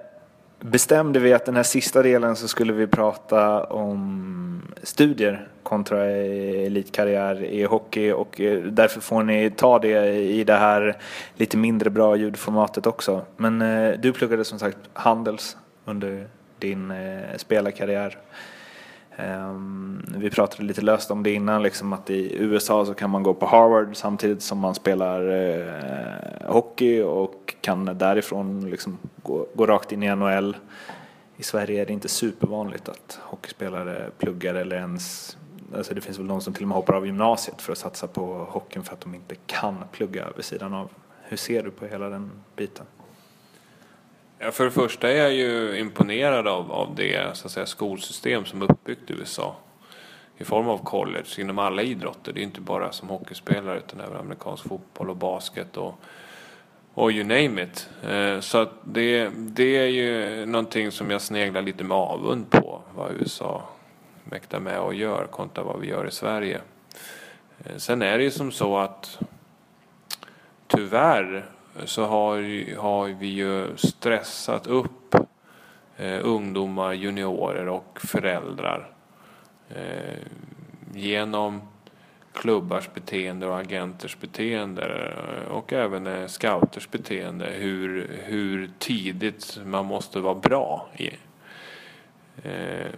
A: bestämde vi att den här sista delen så skulle vi prata om studier kontra elitkarriär i hockey och därför får ni ta det i det här lite mindre bra ljudformatet också. Men du pluggade som sagt Handels under din spelarkarriär. Ehm, vi pratade lite löst om det innan, liksom att i USA så kan man gå på Harvard samtidigt som man spelar eh, hockey och kan därifrån liksom gå, gå rakt in i NHL. I Sverige är det inte supervanligt att hockeyspelare pluggar eller ens Alltså det finns väl de som till och med hoppar av gymnasiet för att satsa på hockeyn för att de inte kan plugga vid sidan av. Hur ser du på hela den biten?
B: Ja, för det första är jag ju imponerad av, av det så att säga, skolsystem som är uppbyggt i USA. I form av college inom alla idrotter. Det är inte bara som hockeyspelare utan även amerikansk fotboll och basket och, och you name it. Eh, så att det, det är ju någonting som jag sneglar lite med avund på vad USA mäktar med och gör kontra vad vi gör i Sverige. Eh, sen är det ju som så att tyvärr så har, har vi ju stressat upp eh, ungdomar, juniorer och föräldrar eh, genom klubbars beteende och agenters beteende eh, och även eh, scouters beteende hur, hur tidigt man måste vara bra. I. Eh,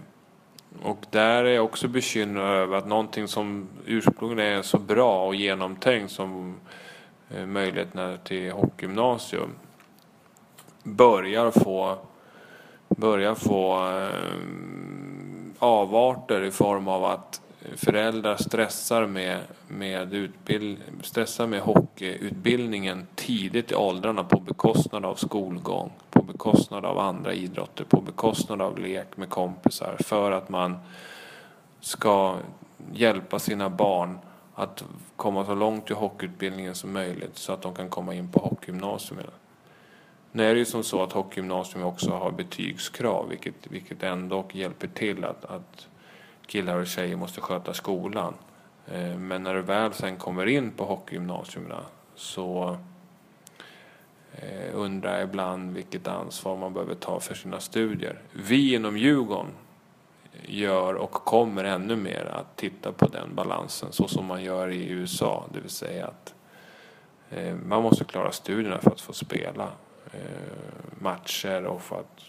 B: och där är jag också bekymrad över att någonting som ursprungligen är så bra och genomtänkt som Eh, möjligheterna till hockeygymnasium börjar få, börjar få eh, avarter i form av att föräldrar stressar med, med, utbild, stressar med hockeyutbildningen tidigt i åldrarna på bekostnad av skolgång, på bekostnad av andra idrotter, på bekostnad av lek med kompisar för att man ska hjälpa sina barn att komma så långt i hockeyutbildningen som möjligt så att de kan komma in på hockeygymnasium. Nu är det ju som så att hockeygymnasium också har betygskrav vilket, vilket ändå hjälper till att, att killar och tjejer måste sköta skolan. Eh, men när du väl sen kommer in på hockeygymnasierna så eh, undrar jag ibland vilket ansvar man behöver ta för sina studier. Vi inom Djurgården gör och kommer ännu mer att titta på den balansen så som man gör i USA. Det vill säga att eh, man måste klara studierna för att få spela eh, matcher och för att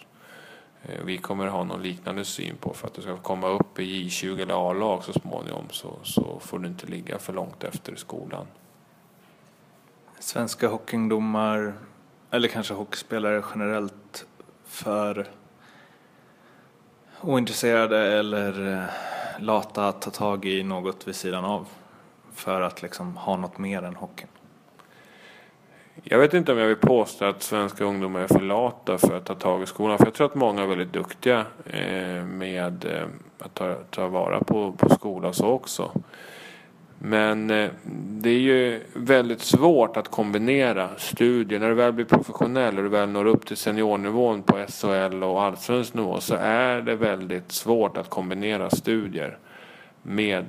B: eh, vi kommer ha någon liknande syn på för att du ska komma upp i J20 eller A-lag så småningom så, så får du inte ligga för långt efter i skolan.
A: Svenska hockeyungdomar, eller kanske hockeyspelare generellt, för ointresserade eller eh, lata att ta tag i något vid sidan av för att liksom ha något mer än hockeyn?
B: Jag vet inte om jag vill påstå att svenska ungdomar är för lata för att ta tag i skolan. För jag tror att många är väldigt duktiga eh, med eh, att ta, ta vara på, på skolan så också. Men eh, det är ju väldigt svårt att kombinera studier. När du väl blir professionell och du väl når upp till seniornivån på SHL och allsvensk nivå så är det väldigt svårt att kombinera studier med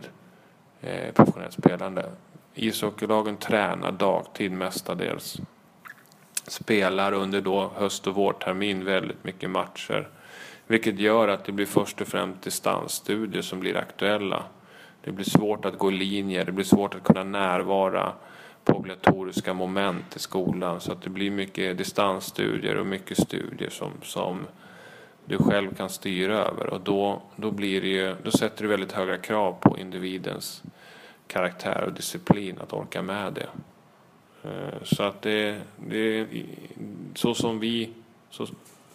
B: eh, professionellt spelande. Ishockeylagen tränar dagtid mestadels. Spelar under då höst och vårtermin väldigt mycket matcher. Vilket gör att det blir först och främst distansstudier som blir aktuella. Det blir svårt att gå linjer, det blir svårt att kunna närvara på obligatoriska moment i skolan. Så att det blir mycket distansstudier och mycket studier som, som du själv kan styra över. Och då, då, blir det ju, då sätter du väldigt höga krav på individens karaktär och disciplin att orka med det. Eh, så att det, det så som vi, så,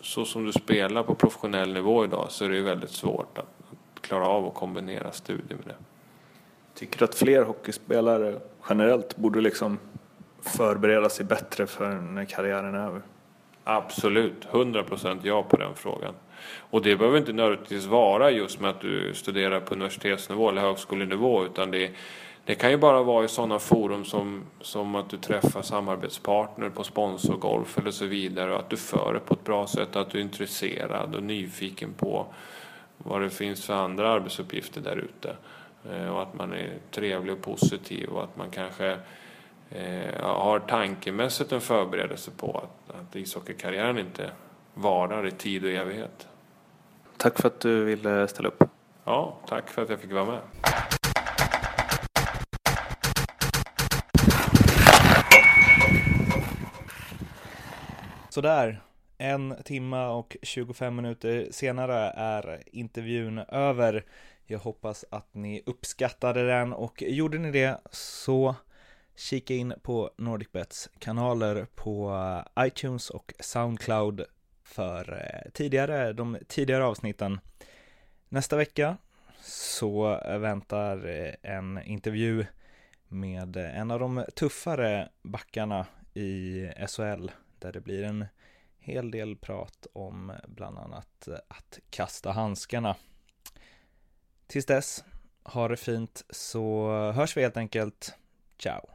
B: så som du spelar på professionell nivå idag så är det väldigt svårt att, att klara av att kombinera studier med det.
A: Tycker du att fler hockeyspelare generellt borde liksom förbereda sig bättre för när karriären är över?
B: Absolut, 100% ja på den frågan. Och det behöver inte nödvändigtvis vara just med att du studerar på universitetsnivå eller högskolenivå utan det, det kan ju bara vara i sådana forum som, som att du träffar samarbetspartner på sponsorgolf eller så vidare och att du för det på ett bra sätt, att du är intresserad och nyfiken på vad det finns för andra arbetsuppgifter där ute. Eh, och att man är trevlig och positiv och att man kanske eh, har tankemässigt en förberedelse på att, att ishockeykarriären inte varar i tid och evighet.
A: Tack för att du ville ställa upp.
B: Ja, tack för att jag fick vara med.
C: Sådär, en timma och 25 minuter senare är intervjun över. Jag hoppas att ni uppskattade den och gjorde ni det så kika in på NordicBets kanaler på eh, iTunes och Soundcloud för eh, tidigare, de tidigare avsnitten. Nästa vecka så väntar eh, en intervju med en av de tuffare backarna i SHL där det blir en
A: hel del prat om bland annat att kasta handskarna. Tills dess, ha det fint så hörs vi helt enkelt. Ciao!